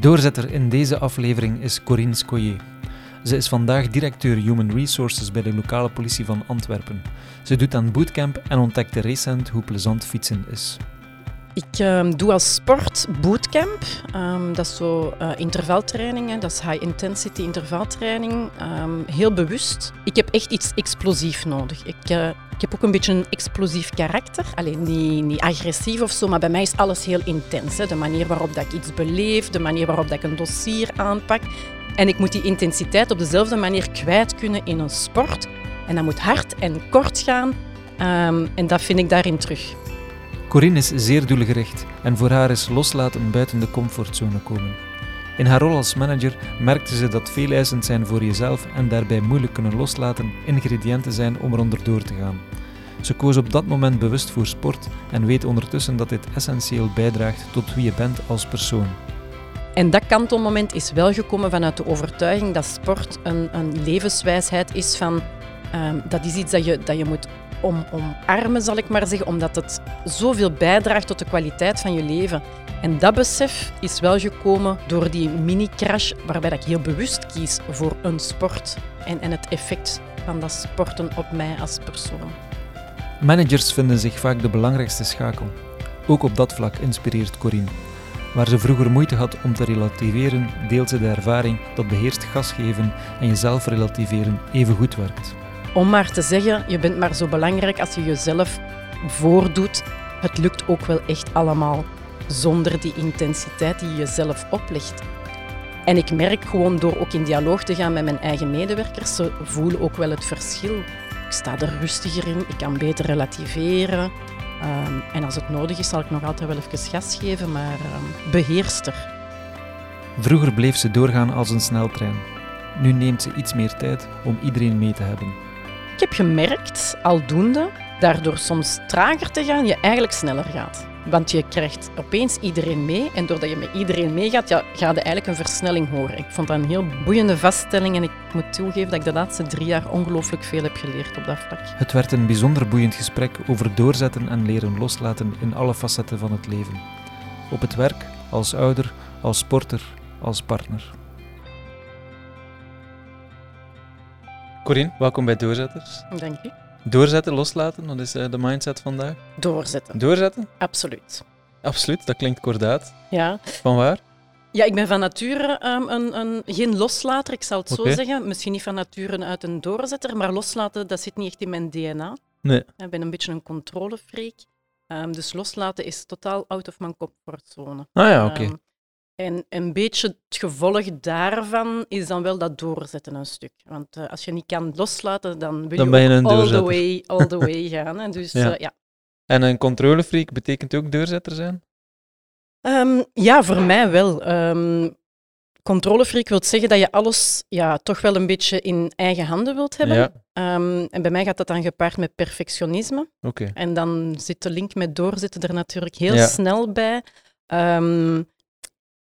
Doorzetter in deze aflevering is Corinne Scoyer. Ze is vandaag directeur Human Resources bij de lokale politie van Antwerpen. Ze doet aan bootcamp en ontdekte recent hoe plezant fietsen is. Ik ehm, doe als sport bootcamp. Ehm, dat is zo uh, intervaltraining, hè. dat is high intensity intervaltraining. Ehm, heel bewust. Ik heb echt iets explosief nodig. Ik, eh, ik heb ook een beetje een explosief karakter. Alleen niet, niet agressief of zo, maar bij mij is alles heel intens. Hè. De manier waarop dat ik iets beleef, de manier waarop dat ik een dossier aanpak. En ik moet die intensiteit op dezelfde manier kwijt kunnen in een sport. En dat moet hard en kort gaan. en dat vind ik daarin terug. Corinne is zeer doelgericht en voor haar is loslaten buiten de comfortzone komen. In haar rol als manager merkte ze dat veel eisend zijn voor jezelf en daarbij moeilijk kunnen loslaten ingrediënten zijn om eronder door te gaan. Ze koos op dat moment bewust voor sport en weet ondertussen dat dit essentieel bijdraagt tot wie je bent als persoon. En dat kantelmoment is wel gekomen vanuit de overtuiging dat sport een, een levenswijsheid is van um, dat is iets dat je, dat je moet om, omarmen, zal ik maar zeggen, omdat het zoveel bijdraagt tot de kwaliteit van je leven. En dat besef is wel gekomen door die mini-crash, waarbij ik heel bewust kies voor een sport en, en het effect van dat sporten op mij als persoon. Managers vinden zich vaak de belangrijkste schakel. Ook op dat vlak inspireert Corinne. Waar ze vroeger moeite had om te relativeren, deelt ze de ervaring dat beheerst gas geven en jezelf relativeren even goed werkt om maar te zeggen, je bent maar zo belangrijk als je jezelf voordoet. Het lukt ook wel echt allemaal zonder die intensiteit die je jezelf oplegt. En ik merk gewoon door ook in dialoog te gaan met mijn eigen medewerkers, ze voelen ook wel het verschil. Ik sta er rustiger in, ik kan beter relativeren. Ehm, en als het nodig is, zal ik nog altijd wel even gas geven, maar um, beheerster. Vroeger bleef ze doorgaan als een sneltrein. Nu neemt ze iets meer tijd om iedereen mee te hebben. Ik heb gemerkt, aldoende, daardoor soms trager te gaan, je eigenlijk sneller gaat. Want je krijgt opeens iedereen mee en doordat je met iedereen meegaat, ja, ga je eigenlijk een versnelling horen. Ik vond dat een heel boeiende vaststelling en ik moet toegeven dat ik de laatste drie jaar ongelooflijk veel heb geleerd op dat vlak. Het werd een bijzonder boeiend gesprek over doorzetten en leren loslaten in alle facetten van het leven. Op het werk, als ouder, als sporter, als partner. Corinne, welkom bij Doorzetters. Dank u. Doorzetten, loslaten, wat is eh, de mindset vandaag? Doorzetten. Doorzetten? Absoluut. Absoluut, dat klinkt kordaat. Ja. Van waar? Ja, ik ben van nature um, een, een, geen loslater, ik zal het zo zeggen. Misschien niet van nature uit een doorzetter, maar loslaten, dat zit niet echt in mijn DNA. Nee. Ik ben een beetje een controlefreak. Um, dus loslaten is totaal out of mijn comfortzone. Ah ja, oké. Um, en een beetje het gevolg daarvan is dan wel dat doorzetten een stuk. Want uh, als je niet kan loslaten, dan wil dan je, je all, the way, all the way gaan. Hè. Dus, ja. Uh, ja. En een controlefreak betekent ook doorzetter zijn? Um, ja, voor mij wel. Um, controlefreak wil zeggen dat je alles ja, toch wel een beetje in eigen handen wilt hebben. Ja. Um, en bij mij gaat dat dan gepaard met perfectionisme. Okay. En dan zit de link met doorzetten er natuurlijk heel ja. snel bij. Um,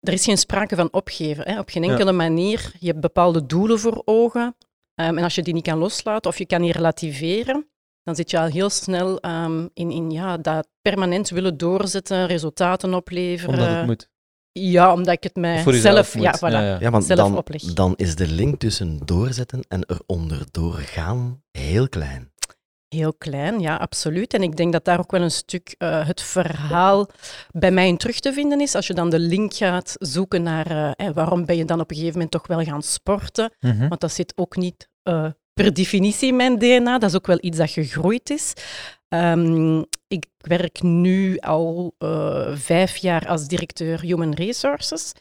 er is geen sprake van opgeven. Hè. Op geen enkele manier. Je hebt bepaalde doelen voor ogen. Um, en als je die niet kan loslaten of je kan niet relativeren, dan zit je al heel snel um, in, in ja, dat permanent willen doorzetten, resultaten opleveren. Omdat het moet. Ja, omdat ik het mijzelf ja, voilà, ja, ja. ja, want dan, dan is de link tussen doorzetten en eronder doorgaan heel klein. Heel klein, ja, absoluut. En ik denk dat daar ook wel een stuk uh, het verhaal bij mij in terug te vinden is. Als je dan de link gaat zoeken naar uh, waarom ben je dan op een gegeven moment toch wel gaan sporten. Mm -hmm. Want dat zit ook niet uh, per definitie in mijn DNA. Dat is ook wel iets dat gegroeid is. Um, ik werk nu al vijf jaar als directeur Human Resources.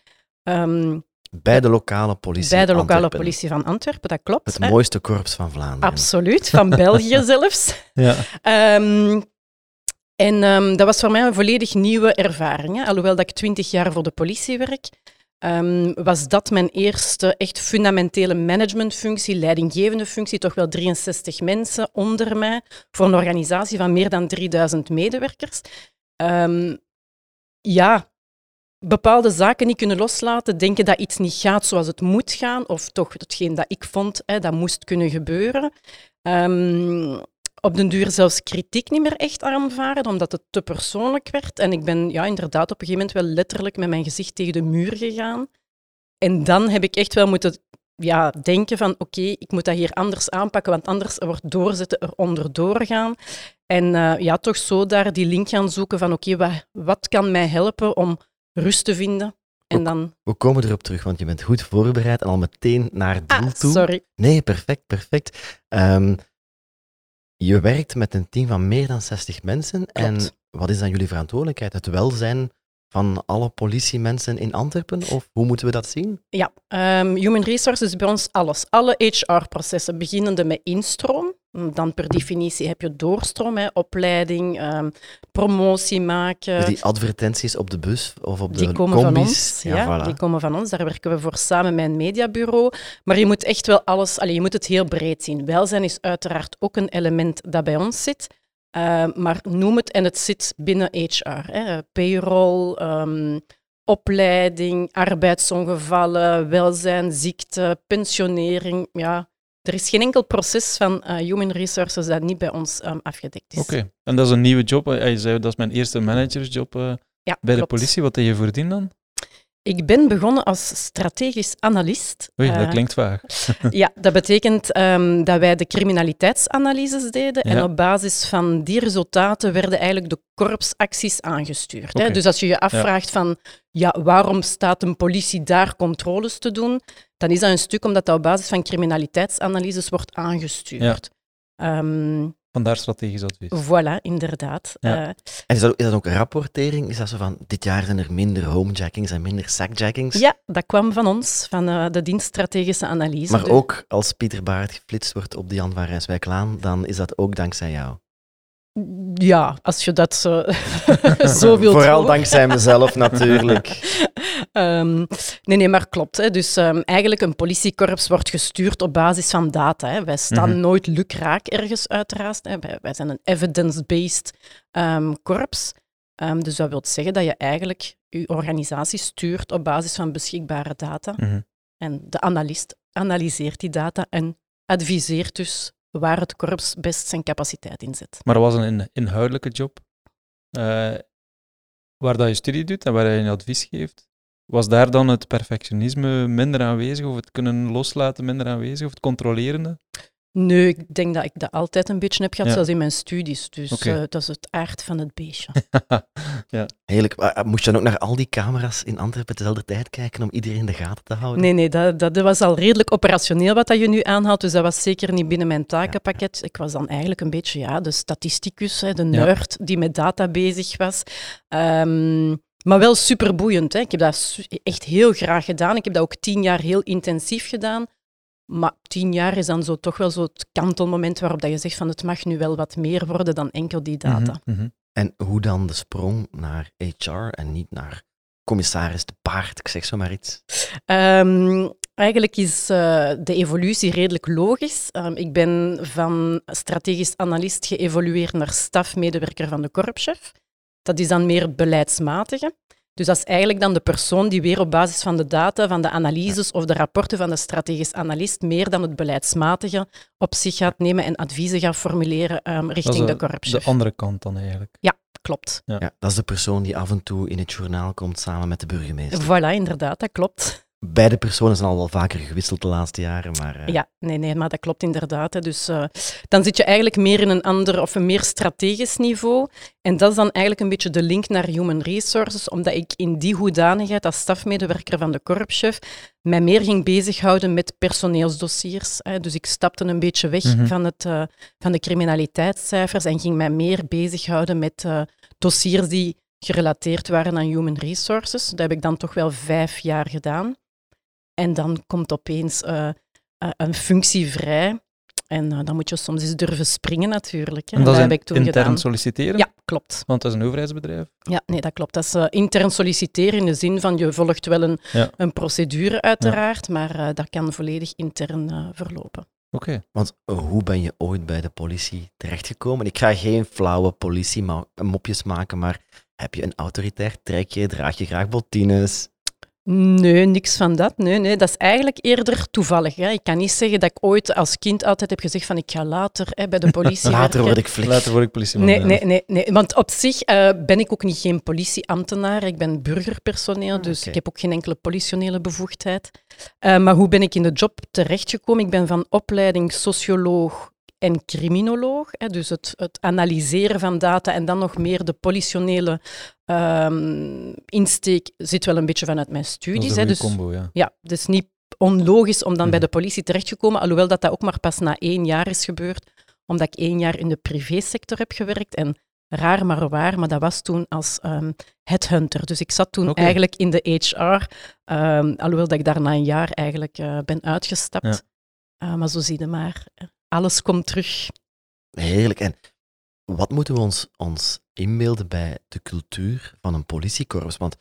Um, bij de lokale politie Bij de lokale politie van Antwerpen, dat klopt. Het hè? mooiste korps van Vlaanderen. Absoluut, van België zelfs. Ja. Um, en um, dat was voor mij een volledig nieuwe ervaring. Hè. Alhoewel dat ik twintig jaar voor de politie werk, um, was dat mijn eerste echt fundamentele managementfunctie, leidinggevende functie, toch wel 63 mensen onder mij, voor een organisatie van meer dan 3000 medewerkers. ja, bepaalde zaken niet kunnen loslaten, denken dat iets niet gaat zoals het moet gaan, of toch hetgeen dat ik vond, hè, dat moest kunnen gebeuren. Um, op den duur zelfs kritiek niet meer echt aanvaren, omdat het te persoonlijk werd. En ik ben ja, inderdaad op een gegeven moment wel letterlijk met mijn gezicht tegen de muur gegaan. En dan heb ik echt wel moeten ja, denken van oké, ik moet dat hier anders aanpakken, want anders wordt doorzetten er onderdoor gaan. En uh, ja, toch zo daar die link gaan zoeken van oké, wat, wat kan mij helpen om rust te vinden? En dan... We komen erop terug, want je bent goed voorbereid en al meteen naar het doel ah, toe. sorry. Nee, perfect, perfect. Um, je werkt met een team van meer dan 60 mensen. Klopt. En wat is dan jullie verantwoordelijkheid? Het welzijn van alle politiemensen in Antwerpen? Of hoe moeten we dat zien? Ja, um, Human Resources is bij ons alles. Alle HR-processen, beginnende met instroom. Dan per definitie heb je doorstroom, hè, opleiding, um, promotie maken. Dus die advertenties op de bus of op die de komen combis? van ons. Ja, ja voilà. die komen van ons. Daar werken we voor samen met een mediabureau. Maar je moet echt wel alles, allez, je moet het heel breed zien. Welzijn is uiteraard ook een element dat bij ons zit. Uh, maar noem het en het zit binnen HR. Hè. Payroll, um, opleiding, arbeidsongevallen, welzijn, ziekte, pensionering. Ja, er is geen enkel proces van uh, human resources dat niet bij ons um, afgedekt is. Oké, okay. en dat is een nieuwe job. Je zei dat is mijn eerste managersjob uh, ja, bij klopt. de politie. Wat heb je voordien dan? Ik ben begonnen als strategisch analist. Oei, dat uh, klinkt vaag. ja, dat betekent um, dat wij de criminaliteitsanalyses deden Ja. en op basis van die resultaten werden eigenlijk de korpsacties aangestuurd. Hè? Dus als je je afvraagt van ja, waarom staat een politie daar controles te doen, dan is dat een stuk omdat dat op basis van criminaliteitsanalyses wordt aangestuurd. Ehm, Vandaar strategisch advies. voilà, inderdaad. Ja. Uh, En is dat, is dat ook rapportering? Is dat zo van, dit jaar zijn er minder homejackings en minder sackjackings? ja, dat kwam van ons, van uh, de dienst strategische analyse. Maar Dus- ook als Pieter Baart geflitst wordt op de Jan van Rijswijklaan, dan is dat ook dankzij jou. Ja, als je dat zo, zo wilt Vooral dankzij mezelf natuurlijk. Ehm, nee, nee, maar klopt. Hè. Dus um, eigenlijk een politiekorps wordt gestuurd op basis van data. Hè. Wij staan Mm -hmm. nooit lukraak ergens uiteraard. Hè. Wij, wij, zijn een evidence-based um, korps. dus dat wil zeggen dat je eigenlijk je organisatie stuurt op basis van beschikbare data. Mm -hmm. En de analist analyseert die data en adviseert dus waar het korps best zijn capaciteit in zet. Maar dat was een inhoudelijke job, uh, waar dat je studie doet en waar je een advies geeft. Was daar dan het perfectionisme minder aanwezig, of het kunnen loslaten minder aanwezig, of het controlerende? Nee, ik denk dat ik dat altijd een beetje heb gehad, Ja. zoals in mijn studies. Dus uh, dat is het aard van het beestje. ja. Heerlijk. Maar, uh, moest je dan ook naar al die camera's in Antwerpen dezelfde tijd kijken om iedereen in de gaten te houden? Nee, nee, dat, dat was al redelijk operationeel wat dat je nu aanhaalt, dus dat was zeker niet binnen mijn takenpakket. Ik was dan eigenlijk een beetje ja, de statisticus, hè, de Ja. nerd die met data bezig was. Ehm, maar wel superboeiend. Hè. Ik heb dat echt heel graag gedaan. Ik heb dat ook tien jaar heel intensief gedaan. Maar tien jaar is dan zo toch wel zo het kantelmoment waarop dat je zegt van het mag nu wel wat meer worden dan enkel die data. Mhm, mhm. En hoe dan de sprong naar HR en niet naar commissaris de paard, ik zeg zo maar iets. Ehm, eigenlijk is uh, de evolutie redelijk logisch. Um, ik ben van strategisch analist geëvolueerd naar stafmedewerker van de korpschef. Dat is dan meer beleidsmatige. Dus dat is eigenlijk dan de persoon die weer op basis van de data, van de analyses of de rapporten van de strategisch analist meer dan het beleidsmatige op zich gaat nemen en adviezen gaat formuleren um, richting Dat is de korpschef. De andere kant dan eigenlijk. Ja, klopt. Ja. Ja, dat is de persoon die af en toe in het journaal komt samen met de burgemeester. Voilà, inderdaad, dat klopt. Beide personen zijn al wel vaker gewisseld de laatste jaren, maar... Uh... Ja, nee, nee, maar dat klopt inderdaad. Hè. Dus uh, dan zit je eigenlijk meer in een ander of een meer strategisch niveau. En dat is dan eigenlijk een beetje de link naar human resources, omdat ik in die hoedanigheid als stafmedewerker van de korpschef mij meer ging bezighouden met personeelsdossiers. Hè. Dus ik stapte een beetje weg Mhm. van, het, uh, van de criminaliteitscijfers en ging mij meer bezighouden met uh, dossiers die gerelateerd waren aan human resources. Dat heb ik dan toch wel vijf jaar gedaan. En dan komt opeens uh, uh, een functie vrij. En uh, dan moet je soms eens durven springen natuurlijk. Hè. En dat heb ik toen intern gedaan. solliciteren? Ja, klopt. Want dat is een overheidsbedrijf? Ja, nee, dat klopt. Dat is uh, intern solliciteren in de zin van je volgt wel een, ja. een procedure uiteraard, ja. maar uh, dat kan volledig intern uh, verlopen. Oké. Okay. Want hoe ben je ooit bij de politie terechtgekomen? Ik ga geen flauwe politie-mopjes maken, maar heb je een autoritair trekje? Draag je graag bottines? Nee, niks van dat. Nee, nee, dat is eigenlijk eerder toevallig. Hè. Ik kan niet zeggen dat ik ooit als kind altijd heb gezegd van ik ga later hè, bij de politie Later werken. word ik flink. Later word ik politieman. Nee, nee, nee, nee. Want op zich eh, ben ik ook niet geen politieambtenaar. Ik ben burgerpersoneel, dus oké. ik heb ook geen enkele politionele bevoegdheid. Eh, maar hoe ben ik in de job terechtgekomen? Ik ben van opleiding socioloog en criminoloog. Hè, dus het, het analyseren van data en dan nog meer de politionele ehm, insteek zit wel een beetje vanuit mijn studies. een Hè, dus combo, ja. is niet onlogisch om dan bij Mhm. de politie terecht te komen, alhoewel dat, dat ook maar pas na één jaar is gebeurd, omdat ik één jaar in de privésector heb gewerkt. En raar maar waar, maar dat was toen als ehm headhunter. Dus ik zat toen eigenlijk in de HR, ehm, alhoewel dat ik daar na een jaar eigenlijk eh, ben uitgestapt. Ja. Eh, maar zo zie je maar, eh, alles komt terug. Heerlijk. En wat moeten we ons, ons inbeelden bij de cultuur van een politiekorps? Want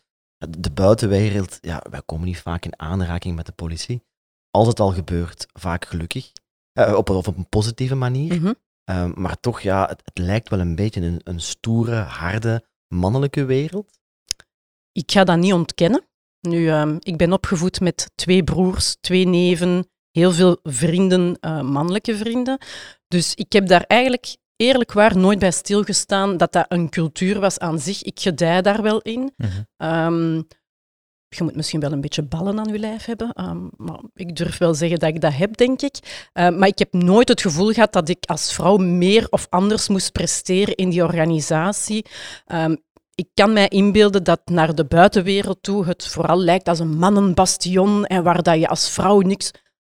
de buitenwereld, ja, wij komen niet vaak in aanraking met de politie. Als het al gebeurt, vaak gelukkig. Eh, op, of op een positieve manier. Mhm. Ehm, maar toch, ja, het, het lijkt wel een beetje een, een stoere, harde, mannelijke wereld. Ik ga dat niet ontkennen. Nu, ehm, ik ben opgevoed met twee broers, twee neven, heel veel vrienden, eh, mannelijke vrienden. Dus ik heb daar eigenlijk eerlijk waar nooit bij stilgestaan dat dat een cultuur was aan zich. Ik gedij daar wel in. Mhm. Ehm, je moet misschien wel een beetje ballen aan je lijf hebben, ehm, maar ik durf wel zeggen dat ik dat heb, denk ik. Eh, maar ik heb nooit het gevoel gehad dat ik als vrouw meer of anders moest presteren in die organisatie. Ehm, ik kan mij inbeelden dat naar de buitenwereld toe het vooral lijkt als een mannenbastion en waar dat je als vrouw niks...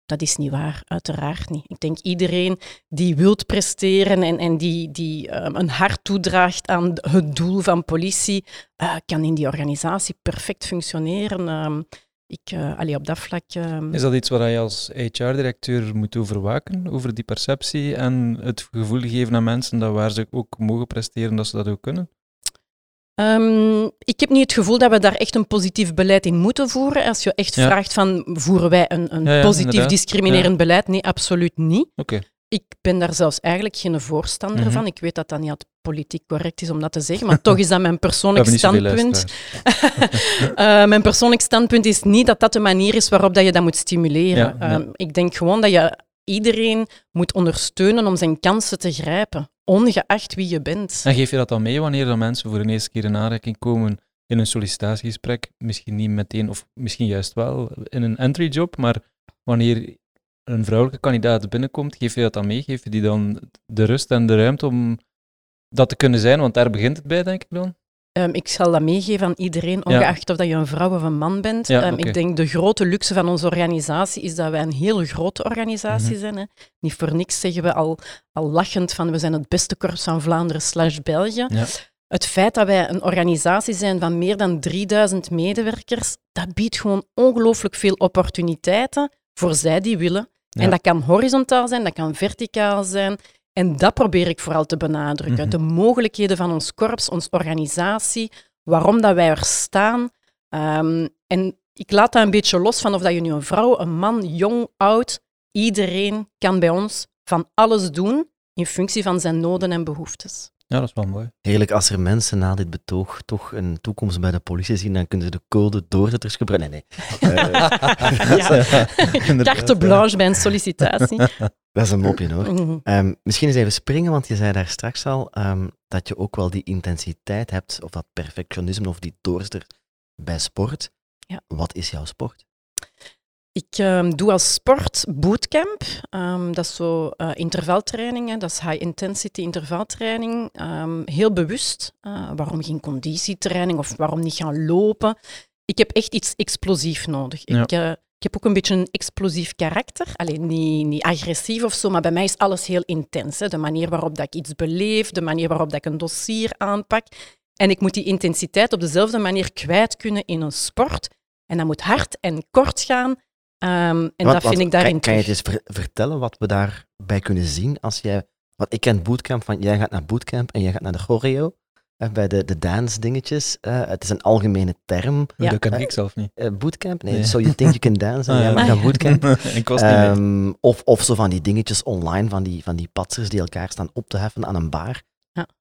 Dat is niet waar, uiteraard niet. Ik denk iedereen die wilt presteren en, en die, die ehm, een hart toedraagt aan het doel van politie, eh, kan in die organisatie perfect functioneren. Ehm, ik, allee, op dat vlak... ehm, Is dat iets waar je als HR-directeur moet over waken, over die perceptie en het gevoel geven aan mensen dat waar ze ook mogen presteren, dat ze dat ook kunnen? Ehm, ik heb niet het gevoel dat we daar echt een positief beleid in moeten voeren. Als je echt Ja. vraagt van, voeren wij een, een Ja, ja, positief inderdaad. discriminerend beleid? Nee, absoluut niet. Ik ben daar zelfs eigenlijk geen voorstander Mhm. van. Ik weet dat dat niet altijd politiek correct is om dat te zeggen, maar toch is dat mijn persoonlijk standpunt. Eh, mijn persoonlijk standpunt is niet dat dat de manier is waarop dat je dat moet stimuleren. Ehm, ik denk gewoon dat je iedereen moet ondersteunen om zijn kansen te grijpen, ongeacht wie je bent. En geef je dat dan mee wanneer dan mensen voor de eerste keer in aanraking komen in een sollicitatiegesprek? Misschien niet meteen, of misschien juist wel in een entry job, maar wanneer een vrouwelijke kandidaat binnenkomt, geef je dat dan mee? Geef je die dan de rust en de ruimte om dat te kunnen zijn? Want daar begint het bij, denk ik dan. Ehm, ik zal dat meegeven aan iedereen, Ja. ongeacht of dat je een vrouw of een man bent. Ja, Ehm. Ik denk de grote luxe van onze organisatie is dat wij een heel grote organisatie Mhm. zijn. Hè. Niet voor niks zeggen we al, al lachend van we zijn het beste korps van Vlaanderen slash België. Ja. Het feit dat wij een organisatie zijn van meer dan 3000 medewerkers, dat biedt gewoon ongelooflijk veel opportuniteiten voor zij die willen. En dat kan horizontaal zijn, dat kan verticaal zijn. En dat probeer ik vooral te benadrukken. Mhm. De mogelijkheden van ons korps, onze organisatie, waarom dat wij er staan. Ehm, en ik laat dat een beetje los van of dat je nu een vrouw, een man, jong, oud, iedereen kan bij ons van alles doen in functie van zijn noden en behoeftes. Ja, dat is wel mooi. Heerlijk, als er mensen na dit betoog toch een toekomst bij de politie zien, dan kunnen ze de code doorzetters gebruiken. Nee, nee. Eh, Ja. Inderdaad, Carte blanche bij een sollicitatie. dat is een mopje hoor. Mhm. Ehm, misschien eens even springen, want je zei daar straks al ehm, dat je ook wel die intensiteit hebt, of dat perfectionisme of die doorster bij sport. Ja. Wat is jouw sport? Ik ehm, doe als sport bootcamp. Ehm, dat is zo eh, intervaltraining, hè. dat is high intensity intervaltraining. Ehm, heel bewust. Eh, waarom geen conditietraining of waarom niet gaan lopen? Ik heb echt iets explosief nodig. Ja. Ik, eh, ik heb ook een beetje een explosief karakter. Alleen niet, niet agressief of zo, maar bij mij is alles heel intens. Hè. De manier waarop dat ik iets beleef, de manier waarop dat ik een dossier aanpak. En ik moet die intensiteit op dezelfde manier kwijt kunnen in een sport. En dat moet hard en kort gaan. Ehm, en Wat- dat wat- vind ik daarin kan, kan je het eens ver- vertellen wat we daarbij kunnen zien als jij... Want ik ken bootcamp van, jij gaat naar bootcamp en jij gaat naar de choreo. eh, bij de, de dance dingetjes. Eh, het is een algemene term. Ja. Dat ken Eh, ik zelf niet. Eh, bootcamp? Nee, Nee. so you think you can dance en jij ja. mag naar bootcamp. ik was niet mee. Ehm, of, of zo van die dingetjes online, van die, van die patsers die elkaar staan op te heffen aan een bar.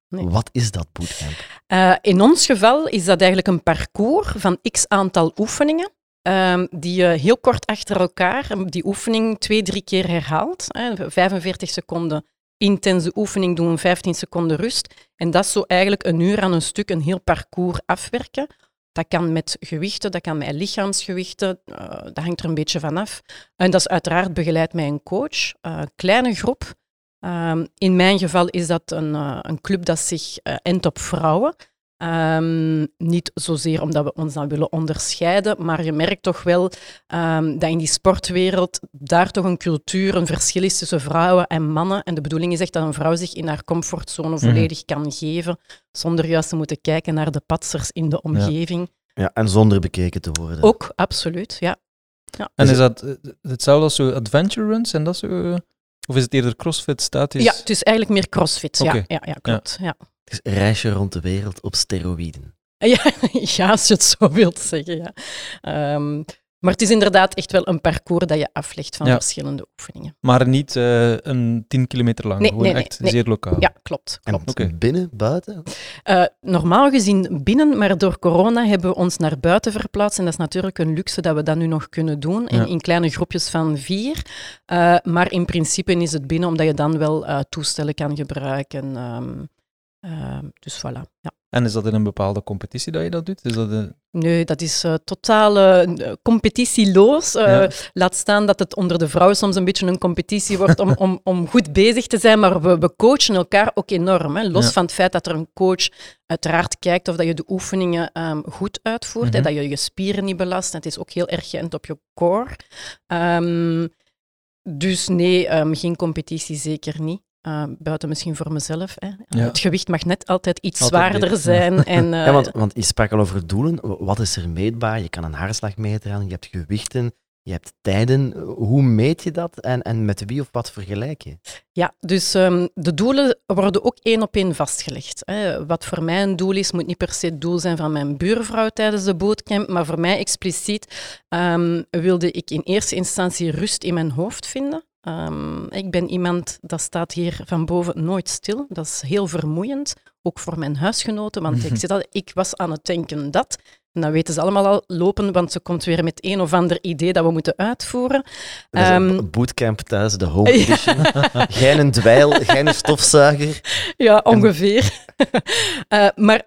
nee. Wat is dat bootcamp? Eh, in ons geval is dat eigenlijk een parcours van x aantal oefeningen. Ehm, die je heel kort achter elkaar, die oefening twee, drie keer herhaalt. Hè, 45 seconden intense oefening doen, 15 seconden rust. En dat is zo eigenlijk een uur aan een stuk een heel parcours afwerken. Dat kan met gewichten, dat kan met lichaamsgewichten, uh, dat hangt er een beetje vanaf. En dat is uiteraard begeleid met een coach. Uh, kleine groep. Um, in mijn geval is dat een, uh, een club dat zich endt op vrouwen. Um, niet zozeer omdat we ons dan willen onderscheiden, maar je merkt toch wel um, dat in die sportwereld daar toch een cultuur, een verschil is tussen vrouwen en mannen. En de bedoeling is echt dat een vrouw zich in haar comfortzone volledig mm. kan geven, zonder juist te moeten kijken naar de patsers in de omgeving. Ja, ja en zonder bekeken te worden. Ook, absoluut, ja. ja. En is dat hetzelfde als zo adventure runs en dat zo... Of is het eerder crossfit, statisch? Ja, het is eigenlijk meer crossfit, okay. ja, ja, ja, klopt. Ja. Is een reisje rond de wereld op steroïden. Ja, ja als je het zo wilt zeggen, ja. Um, maar het is inderdaad echt wel een parcours dat je aflegt van ja. verschillende oefeningen. Maar niet uh, een 10 kilometer lang, nee, gewoon nee, nee, echt zeer lokaal. Ja, klopt. klopt. Okay. Binnen, buiten? Uh, normaal gezien binnen, maar door corona hebben we ons naar buiten verplaatst. En dat is natuurlijk een luxe dat we dat nu nog kunnen doen, in, kleine groepjes van vier. Uh, maar in principe is het binnen, omdat je dan wel toestellen kan gebruiken. Um, dus voilà. Ja. En is dat in een bepaalde competitie dat je dat doet? Is dat een... Nee, dat is uh, totaal uh, competitieloos. Ja. Laat staan dat het onder de vrouwen soms een beetje een competitie wordt om, om, om goed bezig te zijn, maar we, we coachen elkaar ook enorm. Hè. Los ja. van het feit dat er een coach uiteraard kijkt of dat je de oefeningen um, goed uitvoert, en dat je je spieren niet belast. Het is ook heel erg geënt op je core. Um, dus nee, um, geen competitie zeker niet. Uh, buiten misschien voor mezelf. Hè. Ja. Het gewicht mag net altijd iets altijd zwaarder zijn. En, uh, ja, want, want je sprak al over doelen. Wat is er meetbaar? Je kan een hartslag meten, je hebt gewichten, je hebt tijden. Hoe meet je dat en, en met wie of wat vergelijk je? Ja, dus um, de doelen worden ook één op één vastgelegd. Hè. Wat voor mij een doel is, moet niet per se het doel zijn van mijn buurvrouw tijdens de bootcamp, maar voor mij expliciet um, wilde ik in eerste instantie rust in mijn hoofd vinden. Um, ik ben iemand, dat staat hier van boven nooit stil. Dat is heel vermoeiend, ook voor mijn huisgenoten, want ik, zit al, ik was aan het denken dat. En dan weten ze allemaal al lopen, want ze komt weer met een of ander idee dat we moeten uitvoeren. Um, bootcamp thuis, de home edition. Geen een dweil, geen een stofzuiger. Ja, ongeveer. uh, maar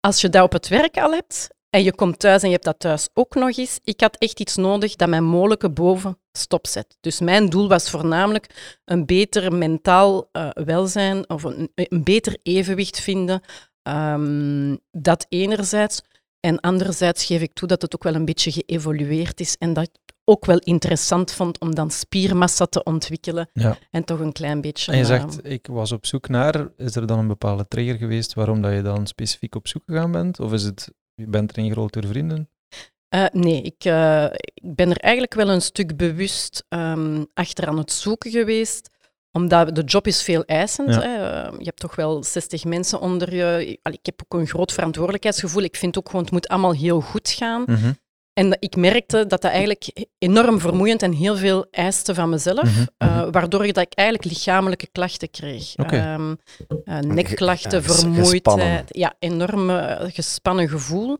als je dat op het werk al hebt, en je komt thuis en je hebt dat thuis ook nog eens. Ik had echt iets nodig dat mijn molenke boven stopzet. Dus mijn doel was voornamelijk een beter mentaal uh, welzijn of een, een, beter evenwicht vinden. Um, dat enerzijds. En anderzijds geef ik toe dat het ook wel een beetje geëvolueerd is en dat ik het ook wel interessant vond om dan spiermassa te ontwikkelen ja. en toch een klein beetje... En je zegt, uh, ik was op zoek naar, is er dan een bepaalde trigger geweest waarom dat je dan specifiek op zoek gegaan bent? Of is het je bent erin gerold door vrienden? Uh, nee, ik, uh, ik, ben er eigenlijk wel een stuk bewust um, achter aan het zoeken geweest, omdat de job is veel eisend. Ja. Hè. Uh, je hebt toch wel 60 mensen onder je. Allee, ik heb ook een groot verantwoordelijkheidsgevoel. Ik vind ook gewoon, het moet allemaal heel goed gaan. Mm-hmm. En ik merkte dat dat eigenlijk enorm vermoeiend en heel veel eiste van mezelf, Mhm, uh, waardoor ik, dat ik eigenlijk lichamelijke klachten kreeg. Um, uh, nekklachten, vermoeidheid, ja, enorm uh, gespannen gevoel.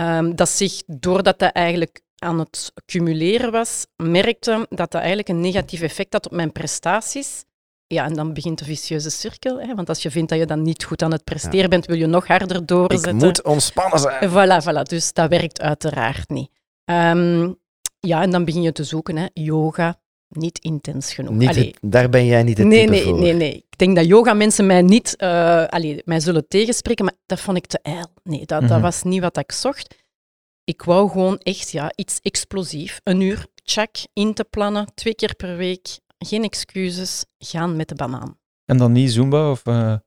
Um, dat zich, doordat dat eigenlijk aan het cumuleren was, merkte dat dat eigenlijk een negatief effect had op mijn prestaties. Ja, en dan begint de vicieuze cirkel. Hè? Want als je vindt dat je dan niet goed aan het presteren bent, wil je nog harder Ik doorzetten. moet ontspannen zijn. Voilà, voilà. Dus dat werkt uiteraard niet. Ehm, ja, en dan begin je te zoeken. Hè. Yoga, niet intens genoeg. Niet het- daar ben jij niet het nee, type nee, voor. nee, nee. Ik denk dat yoga mensen mij niet allee, mij zullen tegenspreken, maar dat vond ik te ijl. Nee, dat, dat Mhm. was niet wat ik zocht. Ik wou gewoon echt ja, iets explosief. Een uur, check, in te plannen, twee keer per week. Geen excuses, gaan met de banaan. En dan niet Zumba of eh, eh,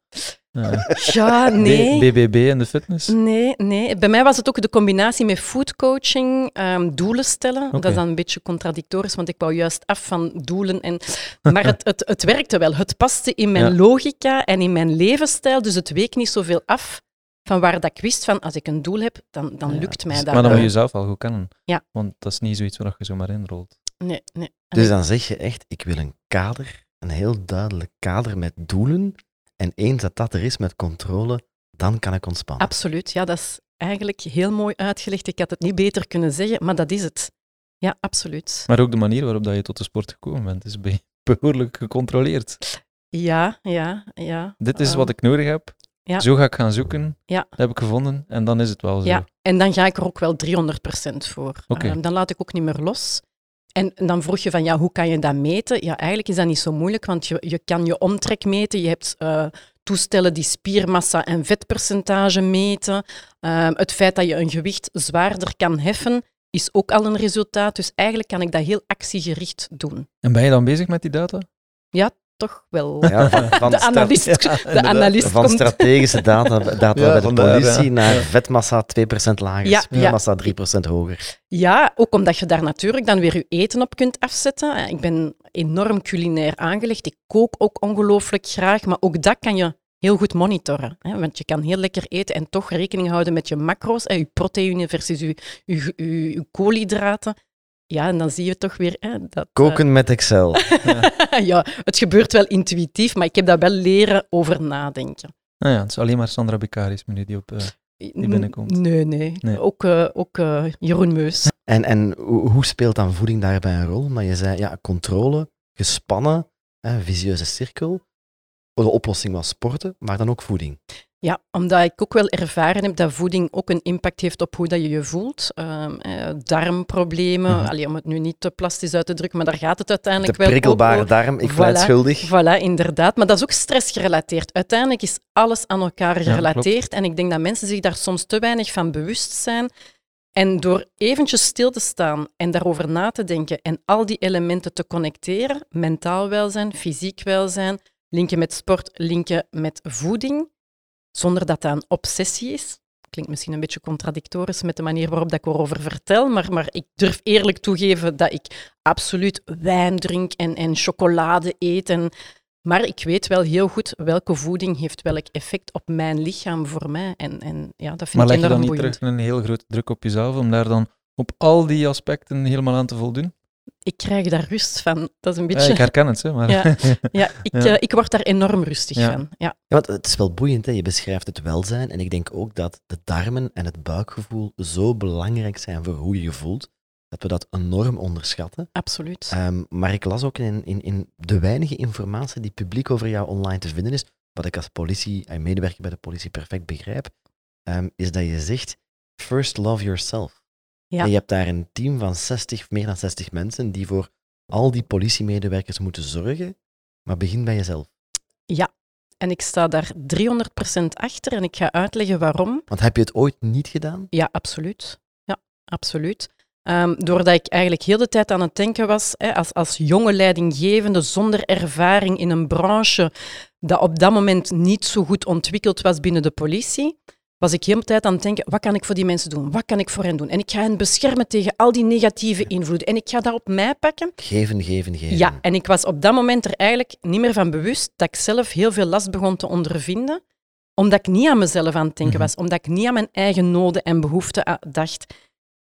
Ja, nee. BBB en de fitness? Nee, nee. Bij mij was het ook de combinatie met foodcoaching, ehm doelen stellen. Dat is dan een beetje contradictorisch, want ik wou juist af van doelen. En... Maar het, het, het werkte wel. Het paste in mijn Ja. logica en in mijn levensstijl, dus het week niet zoveel af van waar dat ik wist van als ik een doel heb, dan, dan Ja, lukt mij dus- dat. Maar dan moet je jezelf wel goed kennen. Ja. Want dat is niet zoiets waar je zomaar inrolt. Nee, nee. Dus dan zeg je echt, ik wil een kader, een heel duidelijk kader met doelen. En eens dat dat er is met controle, dan kan ik ontspannen. Absoluut, ja, dat is eigenlijk heel mooi uitgelegd. Ik had het niet beter kunnen zeggen, maar dat is het. Ja, absoluut. Maar ook de manier waarop dat je tot de sport gekomen bent, is be- behoorlijk gecontroleerd. Ja, ja, ja. Dit is Ehm, wat ik nodig heb. ja. Zo ga ik gaan zoeken. Ja. Dat heb ik gevonden. En dan is het wel zo. Ja, en dan ga ik er ook wel 300% voor. Oké. Ehm, dan laat ik ook niet meer los. En, dan vroeg je van, ja, hoe kan je dat meten? Ja, eigenlijk is dat niet zo moeilijk, want je, je kan je omtrek meten. Je hebt eh, toestellen die spiermassa en vetpercentage meten. Ehm, het feit dat je een gewicht zwaarder kan heffen, is ook al een resultaat. Dus eigenlijk kan ik dat heel actiegericht doen. En ben je dan bezig met die data? Toch wel. Ja, van, van De stra- analist, de analist van komt... strategische data, data Ja, bij de politie ja. naar vetmassa 2% lager, Ja, spiermassa 3% hoger. Ja, ook omdat je daar natuurlijk dan weer je eten op kunt afzetten. Eh, Ik ben enorm culinair aangelegd. Ik kook ook ongelooflijk graag, maar ook dat kan je heel goed monitoren. Hè? Want je kan heel lekker eten en toch rekening houden met je macro's, hè? je proteïne versus je, je, je, je koolhydraten. Ja, en dan zie je toch weer hè, dat... eh, Koken met Excel. ja, het gebeurt wel intuïtief, maar ik heb dat wel leren over nadenken. Nou ja, het is alleen maar Sandra Becaris, meneer, die op... eh, binnenkomt. Nee, nee. Nee. Ook, eh, ook eh, Jeroen Meus. En, en hoe hoe speelt dan voeding daarbij een rol? Maar je zei, ja, controle, gespannen, hè, visieuze cirkel. De oplossing was sporten, maar dan ook voeding. Ja, omdat ik ook wel ervaren heb dat voeding ook een impact heeft op hoe dat je je voelt. Ehm, eh, darmproblemen, Mhm. allee, om het nu niet te plastisch uit te drukken, maar daar gaat het De uiteindelijk wel prikkelbare ook over. darm, ik Voilà. pleit schuldig. Voilà, inderdaad. Maar dat is ook stressgerelateerd. Uiteindelijk is alles aan elkaar Ja, gerelateerd. en ik denk dat mensen zich daar soms te weinig van bewust zijn. En door eventjes stil te staan en daarover na te denken en al die elementen te connecteren, mentaal welzijn, fysiek welzijn, linken met sport, linken met voeding, zonder dat dat een obsessie is. Klinkt misschien een beetje contradictorisch met de manier waarop dat ik erover vertel, maar, maar ik durf eerlijk toegeven dat ik absoluut wijn drink en, en chocolade eet. En, maar ik weet wel heel goed welke voeding heeft welk effect op mijn lichaam voor mij. En, en ja, dat vind Maar ik leg je dan niet boeiend. terug een heel grote druk op jezelf om daar dan op al die aspecten helemaal aan te voldoen? Ik krijg daar rust van. Dat is een Ja, beetje... ik herken het, hè, maar... Ja. Ja, ik, Ja. eh, ik word daar enorm rustig Ja. van. Ja. Ja, want het is wel boeiend, hè? je beschrijft het welzijn. En ik denk ook dat de darmen en het buikgevoel zo belangrijk zijn voor hoe je je voelt, dat we dat enorm onderschatten. Absoluut. Ehm, maar ik las ook in, in, in de weinige informatie die publiek over jou online te vinden is, wat ik als politie en medewerker bij de politie perfect begrijp, ehm, is dat je zegt, first love yourself. Ja. En je hebt daar een team van 60, meer dan 60 mensen die voor al die politiemedewerkers moeten zorgen, maar begin bij jezelf. En ik sta daar 300% achter en ik ga uitleggen waarom. Want heb je het ooit niet gedaan? Ja, absoluut. Ja, absoluut. Ehm, doordat ik eigenlijk heel de tijd aan het denken was, hè, als, als jonge leidinggevende zonder ervaring in een branche dat op dat moment niet zo goed ontwikkeld was binnen de politie, was ik heel de tijd aan het denken, wat kan ik voor die mensen doen? Wat kan ik voor hen doen? En ik ga hen beschermen tegen al die negatieve invloeden. En ik ga dat op mij pakken. Geven, geven, geven. Ja, en ik was op dat moment er eigenlijk niet meer van bewust dat ik zelf heel veel last begon te ondervinden, omdat ik niet aan mezelf aan het denken Mhm. was, omdat ik niet aan mijn eigen noden en behoeften a- dacht.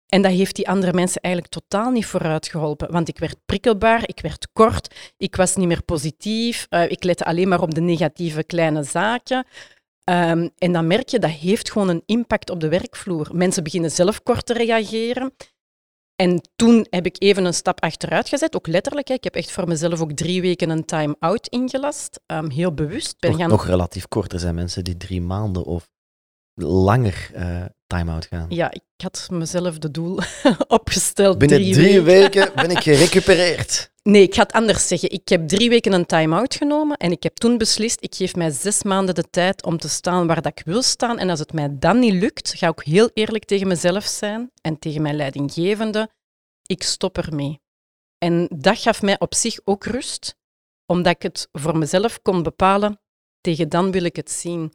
En dat heeft die andere mensen eigenlijk totaal niet vooruit geholpen, want ik werd prikkelbaar, ik werd kort, ik was niet meer positief, eh, ik lette alleen maar op de negatieve kleine zaken. Ehm, en dan merk je, dat heeft gewoon een impact op de werkvloer. Mensen beginnen zelf kort te reageren. En toen heb ik even een stap achteruit gezet, ook letterlijk. Hè. Ik heb echt voor mezelf ook drie weken een time-out ingelast. Ehm, heel bewust. Ben Nog, gaan... nog relatief kort. Er zijn mensen die drie maanden of langer eh time-out gaan. Ja, ik had mezelf de doel opgesteld. Binnen drie, drie, weken. weken ben ik gerecupereerd. Nee, ik ga het anders zeggen. Ik heb drie weken een time-out genomen en ik heb toen beslist, ik geef mij zes maanden de tijd om te staan waar dat ik wil staan. En als het mij dan niet lukt, ga ik heel eerlijk tegen mezelf zijn en tegen mijn leidinggevende. Ik stop ermee. En dat gaf mij op zich ook rust, omdat ik het voor mezelf kon bepalen, tegen dan wil ik het zien.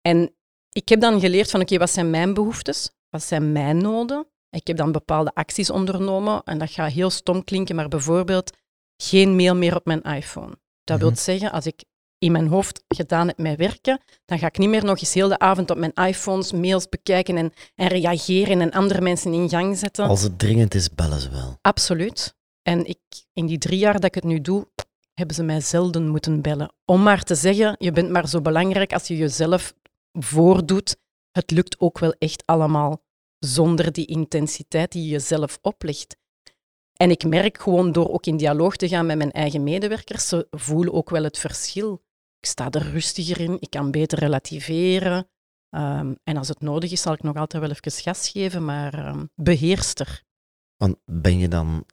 En ik heb dan geleerd van, oké, wat zijn mijn behoeftes? Wat zijn mijn noden? Ik heb dan bepaalde acties ondernomen en dat gaat heel stom klinken, maar bijvoorbeeld geen mail meer op mijn iPhone. Dat wil Mhm. zeggen, als ik in mijn hoofd gedaan heb met werken, dan ga ik niet meer nog eens heel de avond op mijn iPhones mails bekijken en, en reageren en andere mensen in gang zetten. Als het dringend is, bellen ze wel. Absoluut. En ik, in die drie jaar dat ik het nu doe, hebben ze mij zelden moeten bellen. Om maar te zeggen, je bent maar zo belangrijk als je jezelf voordoet het lukt ook wel echt allemaal zonder die intensiteit die je jezelf oplegt. En ik merk gewoon door ook in dialoog te gaan met mijn eigen medewerkers, ze voelen ook wel het verschil. Ik sta er rustiger in, ik kan beter relativeren. Ehm, en als het nodig is, zal ik nog altijd wel even gas geven, maar um, beheerster. Want ben je dan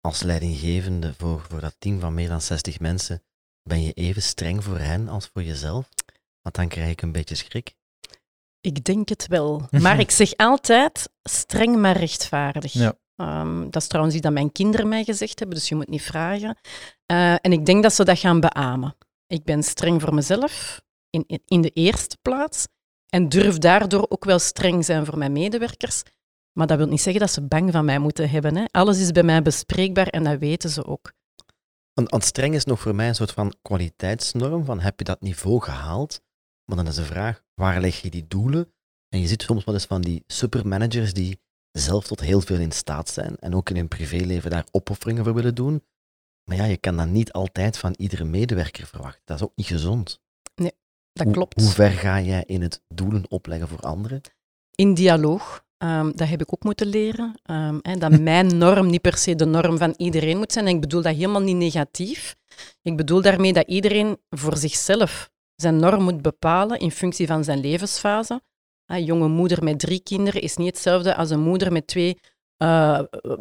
als leidinggevende voor, voor dat team van meer dan 60 mensen, ben je even streng voor hen als voor jezelf? Want dan krijg ik een beetje schrik. Ik denk het wel. Maar ik zeg altijd streng maar rechtvaardig. Ja. Um, dat is trouwens iets dat mijn kinderen mij gezegd hebben, dus je moet niet vragen. Uh, en ik denk dat ze dat gaan beamen. Ik ben streng voor mezelf, in, in de eerste plaats. En durf daardoor ook wel streng zijn voor mijn medewerkers. Maar dat wil niet zeggen dat ze bang van mij moeten hebben. Hè. Alles is bij mij bespreekbaar en dat weten ze ook. Want streng is nog voor mij een soort van kwaliteitsnorm, van heb je dat niveau gehaald? Maar dan is de vraag, waar leg je die doelen? En je ziet soms wel eens van die supermanagers die zelf tot heel veel in staat zijn en ook in hun privéleven daar opofferingen voor willen doen. Maar ja, je kan dat niet altijd van iedere medewerker verwachten. Dat is ook niet gezond. Nee, dat klopt. Hoe ver ga jij in het doelen opleggen voor anderen? In dialoog. Um, dat heb ik ook moeten leren. Um, hè, dat mijn norm niet per se de norm van iedereen moet zijn. En ik bedoel dat helemaal niet negatief. Ik bedoel daarmee dat iedereen voor zichzelf zijn norm moet bepalen in functie van zijn levensfase. Een jonge moeder met drie kinderen is niet hetzelfde als een moeder met twee uh,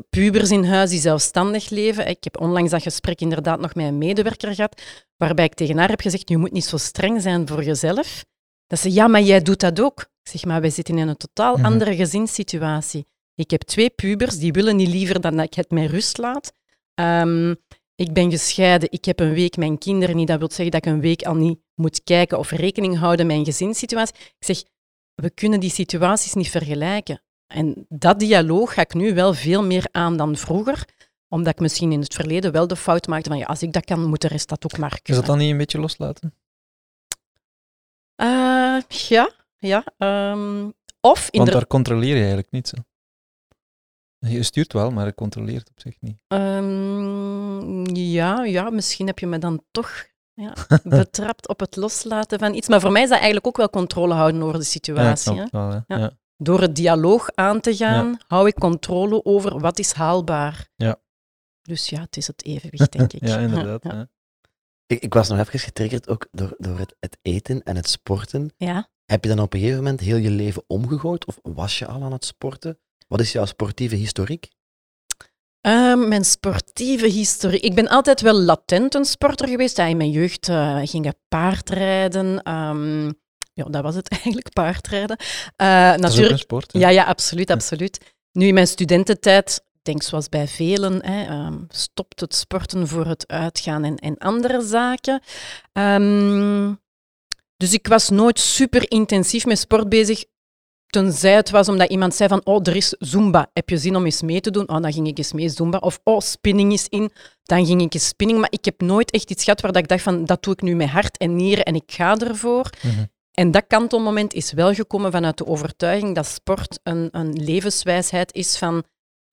pubers in huis die zelfstandig leven. Ik heb onlangs dat gesprek inderdaad nog met een medewerker gehad, waarbij ik tegen haar heb gezegd, je moet niet zo streng zijn voor jezelf. Dat ze, ja, maar jij doet dat ook. Ik zeg, maar wij zitten in een totaal mhm. andere gezinssituatie. Ik heb twee pubers, die willen niet liever dan dat ik het met rust laat. Um, ik ben gescheiden, ik heb een week mijn kinderen niet. Dat wil zeggen dat ik een week al niet moet kijken of rekening houden met mijn gezinssituatie. Ik zeg, we kunnen die situaties niet vergelijken. En dat dialoog ga ik nu wel veel meer aan dan vroeger, omdat ik misschien in het verleden wel de fout maakte van ja, als ik dat kan, moet de rest dat ook maar kunnen. Is dat dan niet een beetje loslaten? Uh, ja, ja. Um, of Want daar controleer je eigenlijk niet zo. Je stuurt wel, maar je controleert op zich niet. Um, ja, ja, misschien heb je me dan toch ja, betrapt op het loslaten van iets. Maar voor mij is dat eigenlijk ook wel controle houden over de situatie. Ja, wel, ja. Door het dialoog aan te gaan, hou ik controle over wat is haalbaar. Ja. Dus ja, het is het evenwicht, denk ik. ja, inderdaad. Ik, ik, was nog even getriggerd ook door, door het, het, eten en het sporten. Ja. Heb je dan op een gegeven moment heel je leven omgegooid of was je al aan het sporten? Wat is jouw sportieve historiek? Um, mijn sportieve historie. Ik ben altijd wel latent een sporter geweest. Ja, in mijn jeugd uh, ging ik paardrijden. Um, ja, dat was het eigenlijk, paardrijden. Uh, dat natuurlijk, is sport. Ja, ja, absoluut, absoluut. Nu in mijn studententijd, denk zoals bij velen, hè, um, stopt het sporten voor het uitgaan en, en andere zaken. dus ik was nooit super intensief met sport bezig. Tenzij het was omdat iemand zei van, oh, er is Zumba, heb je zin om eens mee te doen? Oh, dan ging ik eens mee Zumba. Of, oh, spinning is in, dan ging ik eens spinning. Maar ik heb nooit echt iets gehad waar dat ik dacht van, dat doe ik nu met hart en nieren en ik ga ervoor. Mm En dat kantelmoment is wel gekomen vanuit de overtuiging dat sport een, een levenswijsheid is van,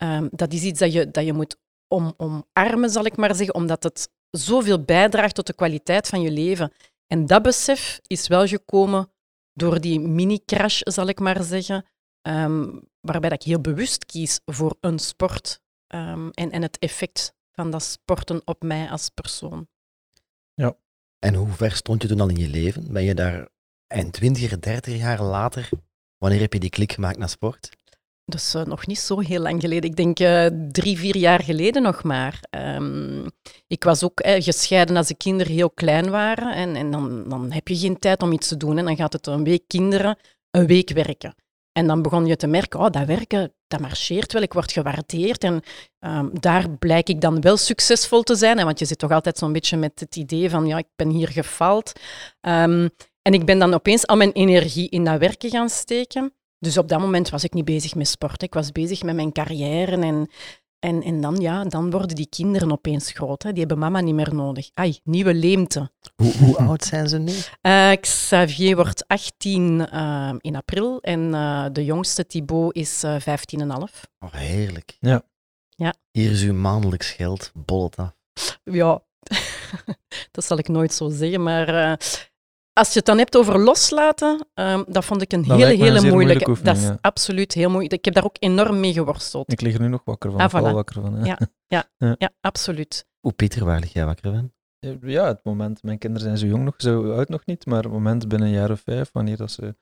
um, dat is iets dat je, dat je moet om, omarmen, zal ik maar zeggen, omdat het zoveel bijdraagt tot de kwaliteit van je leven. En dat besef is wel gekomen door die mini-crash, zal ik maar zeggen, um, waarbij dat ik heel bewust kies voor een sport um, en, en het effect van dat sporten op mij als persoon. Ja. En hoe ver stond je toen al in je leven? Ben je daar eind 20, 30 jaar later, wanneer heb je die klik gemaakt naar sport? Uh, nog niet zo heel lang geleden. Ik denk uh, drie, vier jaar geleden nog maar. Um, ik was ook uh, gescheiden als de kinderen heel klein waren. En, en dan, dan heb je geen tijd om iets te doen. En dan gaat het een week kinderen, een week werken. En dan begon je te merken, oh, dat werken, dat marcheert wel, ik word gewaardeerd. En um, daar blijk ik dan wel succesvol te zijn. Hè, want je zit toch altijd zo'n beetje met het idee van, ja, ik ben hier gefaald. Um, en ik ben dan opeens al mijn energie in dat werken gaan steken. Dus op dat moment was ik niet bezig met sport. Ik was bezig met mijn carrière. En, en, en dan, ja, dan worden die kinderen opeens groot. Hè. Die hebben mama niet meer nodig. Ai, nieuwe leemte. Hoe, hoe oud zijn ze nu? Uh, Xavier wordt 18 uh, eh, in april. En uh, de jongste, Thibaut, is 15,5. Oh, heerlijk. Ja. ja. Hier is uw maandelijks geld. Bollet af. Ja, dat zal ik nooit zo zeggen. Maar als je het dan hebt over loslaten, um, dat vond ik een Dat hele, een hele zeer moeilijke. moeilijke dat is oefening, ja. absoluut heel moeilijk. Ik heb daar ook enorm mee geworsteld. Ik lig er nu nog wakker van. Ah, voilà. wakker van. hè. Ja. Ja, absoluut. Hoe Pieter, waar lig jij wakker van? Ja, het moment. Mijn kinderen zijn zo jong nog, zo oud nog niet, maar het moment binnen een jaar of vijf, wanneer dat ze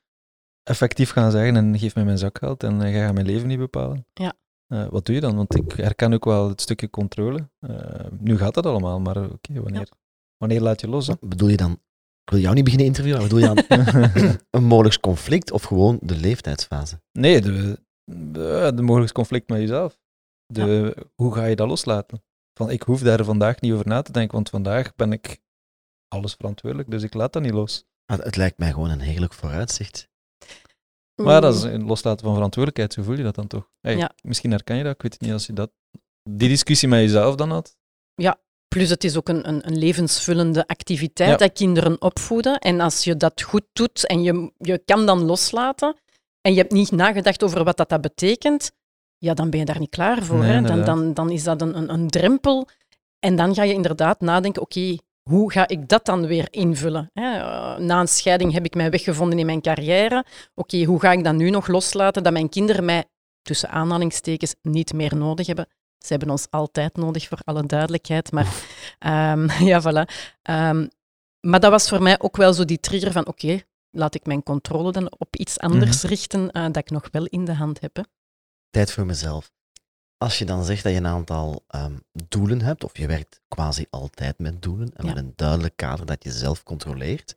effectief gaan zeggen en geef mij mijn zakgeld en uh, jij gaat mijn leven niet bepalen. Ja. Eh, wat doe je dan? Want ik herken ook wel het stukje controle. Eh, nu gaat dat allemaal, maar oké, wanneer, wanneer laat je los? hè? Bedoel je dan, ik wil jou niet beginnen interviewen, maar bedoel je dan een mogelijk conflict of gewoon de leeftijdsfase? nee, de, de, de mogelijk conflict met jezelf. De, Hoe ga je dat loslaten? Van, ik hoef daar vandaag niet over na te denken, want vandaag ben ik alles verantwoordelijk, dus ik laat dat niet los. Maar Het lijkt mij gewoon een heerlijk vooruitzicht. Maar dat is een loslaten van verantwoordelijkheid, zo voel je dat dan toch? Hey, Ja. Misschien herken je dat, ik weet het niet, als je dat, die discussie met jezelf dan had. Plus het is ook een, een, een levensvullende activiteit, Ja. dat kinderen opvoeden. En als je dat goed doet en je, je kan dan loslaten en je hebt niet nagedacht over wat dat, dat betekent, ja, dan ben je daar niet klaar voor. Nee, hè? Dan, dan, dan is dat een, een, een drempel. En dan ga je inderdaad nadenken, oké, hoe ga ik dat dan weer invullen? Hè? Eh, Na een scheiding heb ik mij weggevonden in mijn carrière. Oké, hoe ga ik dat nu nog loslaten, dat mijn kinderen mij, tussen aanhalingstekens, niet meer nodig hebben? Ze hebben ons altijd nodig, voor alle duidelijkheid. Maar ehm, ja, voilà. Ehm, maar dat was voor mij ook wel zo die trigger van, oké, laat ik mijn controle dan op iets anders richten eh, dat ik nog wel in de hand heb. Hè. Tijd voor mezelf. Als je dan zegt dat je een aantal ehm, doelen hebt, of je werkt quasi altijd met doelen en Ja. met een duidelijk kader dat je zelf controleert.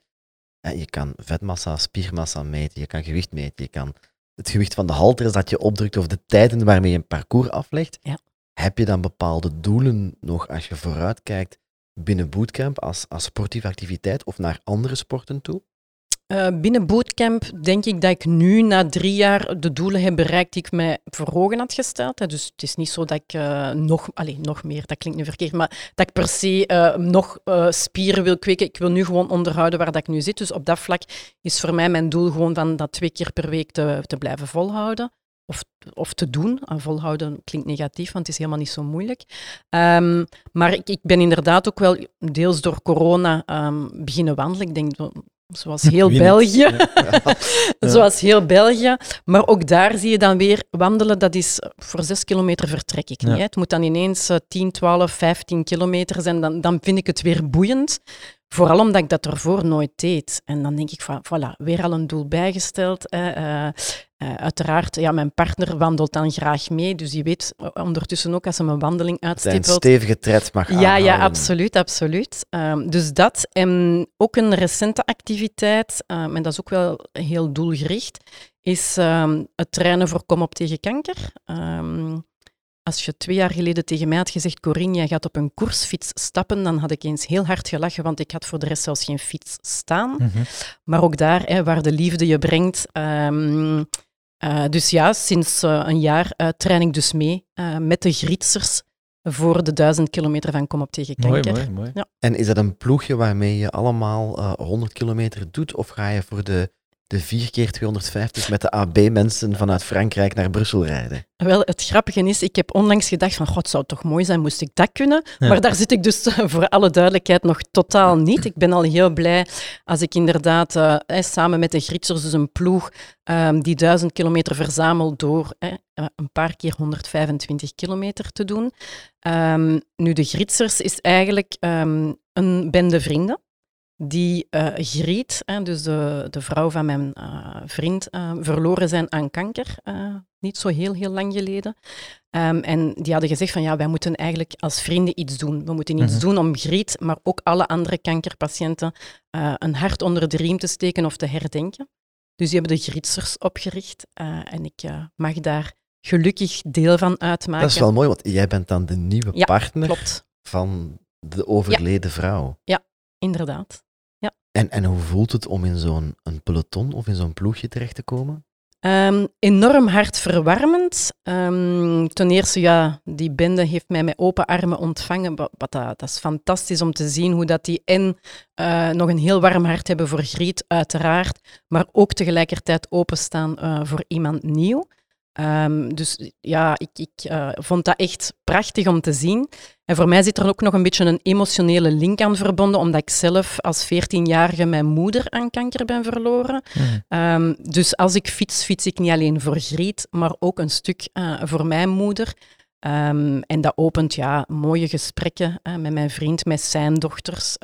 En je kan vetmassa, spiermassa meten, je kan gewicht meten, je kan het gewicht van de halteres dat je opdrukt of de tijden waarmee je een parcours aflegt. Ja. Heb je dan bepaalde doelen nog als je vooruitkijkt binnen bootcamp als, als sportieve activiteit of naar andere sporten toe? Eh, binnen bootcamp denk ik dat ik nu na drie jaar de doelen heb bereikt die ik mij voor ogen had gesteld. Dus het is niet zo dat ik eh, nog, allez, nog meer, dat klinkt nu verkeerd, maar dat ik per se eh, nog spieren wil kweken. Ik wil nu gewoon onderhouden waar dat ik nu zit. Dus op dat vlak is voor mij mijn doel gewoon van dat twee keer per week te, te blijven volhouden. Of, of te doen. Ah, volhouden klinkt negatief, want het is helemaal niet zo moeilijk. Ehm, maar ik, ik ben inderdaad ook wel deels door corona ehm, beginnen wandelen. Ik denk, zo- zoals heel Wie? België. Ja. Zoals heel België. Maar ook daar zie je dan weer wandelen. Dat is eh, voor zes kilometer vertrek ik niet. Ja. Hè. Het moet dan ineens eh, 10, 12, 15 kilometer zijn. Dan, dan vind ik het weer boeiend. Vooral omdat ik dat ervoor nooit deed. En dan denk ik van, voilà, weer al een doel bijgesteld. Hè. Eh, eh, uiteraard, ja, mijn partner wandelt dan graag mee. Dus die weet ondertussen ook als ze mijn wandeling uitstippelt. stevige tred mag Ja, ja, aanhouden. absoluut, absoluut. Ehm, dus dat. En ook een recente activiteit, ehm, en dat is ook wel heel doelgericht, is ehm, het trainen voor Kom op tegen kanker. Ehm, als je twee jaar geleden tegen mij had gezegd, Corinne, jij gaat op een koersfiets stappen, dan had ik eens heel hard gelachen, want ik had voor de rest zelfs geen fiets staan. Mhm. Maar ook daar, hè, waar de liefde je brengt. ehm, eh, dus ja, sinds eh, een jaar eh, train ik dus mee eh, met de Grietzers voor de duizend kilometer van Kom op tegen Mooi, kanker. mooi, mooi. En is dat een ploegje waarmee je allemaal eh 100 kilometer doet? Of ga je voor de, de 4 keer 250 met de AB-mensen vanuit Frankrijk naar Brussel rijden? Wel, het grappige is, ik heb onlangs gedacht van, god, het zou toch mooi zijn, moest ik dat kunnen? Ja. Maar daar zit ik dus voor alle duidelijkheid nog totaal niet. Ik ben al heel blij als ik inderdaad eh, eh, samen met de Gritsers, dus een ploeg, ehm, die duizend kilometer verzamel door eh, eh, een paar keer 125 kilometer te doen. Ehm, nu, de Gritsers is eigenlijk ehm, een bende vrienden die eh Griet, hè, dus de, de vrouw van mijn eh, vriend, eh, verloren zijn aan kanker. niet zo heel, heel lang geleden. Ehm, en die hadden gezegd van ja, wij moeten eigenlijk als vrienden iets doen. We moeten iets Mhm. doen om Griet, maar ook alle andere kankerpatiënten een hart onder de riem te steken of te herdenken. Dus die hebben de Grietzers opgericht en ik mag daar gelukkig deel van uitmaken. Dat is wel mooi, want jij bent dan de nieuwe Ja, partner Klopt, van de overleden vrouw. inderdaad. En, en hoe voelt het om in zo'n peloton of in zo'n ploegje terecht te komen? Ehm, enorm hartverwarmend. Ehm, ten eerste, ja, die bende heeft mij met open armen ontvangen. Wat, dat, is fantastisch om te zien hoe dat die en eh, nog een heel warm hart hebben voor Griet, uiteraard, maar ook tegelijkertijd openstaan eh, voor iemand nieuw. Ehm, dus ja, ik, ik eh, vond dat echt prachtig om te zien. En voor mij zit er ook nog een beetje een emotionele link aan verbonden, omdat ik zelf als 14-jarige mijn moeder aan kanker ben verloren. Mhm. Ehm, dus als ik fiets, fiets ik niet alleen voor Griet, maar ook een stuk eh, voor mijn moeder. Ehm, en dat opent ja, mooie gesprekken eh, met mijn vriend, met zijn dochters,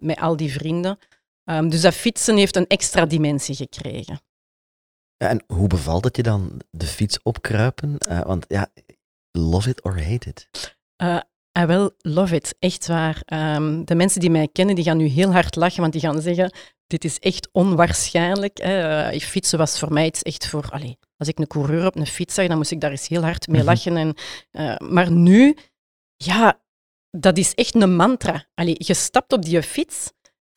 met al die vrienden. Dus dat fietsen heeft een extra dimensie gekregen. Ja, en hoe bevalt het je dan, de fiets opkruipen? Eh, want ja, love it or hate it. Uh, I will love it, echt waar. Ehm, de mensen die mij kennen, die gaan nu heel hard lachen, want die gaan zeggen, dit is echt onwaarschijnlijk. Hè. Uh, fietsen was voor mij iets echt voor... Allez, als ik een coureur op een fiets zag, dan moest ik daar eens heel hard mee lachen. En, maar nu, ja, dat is echt een mantra. Allee, je stapt op die fiets,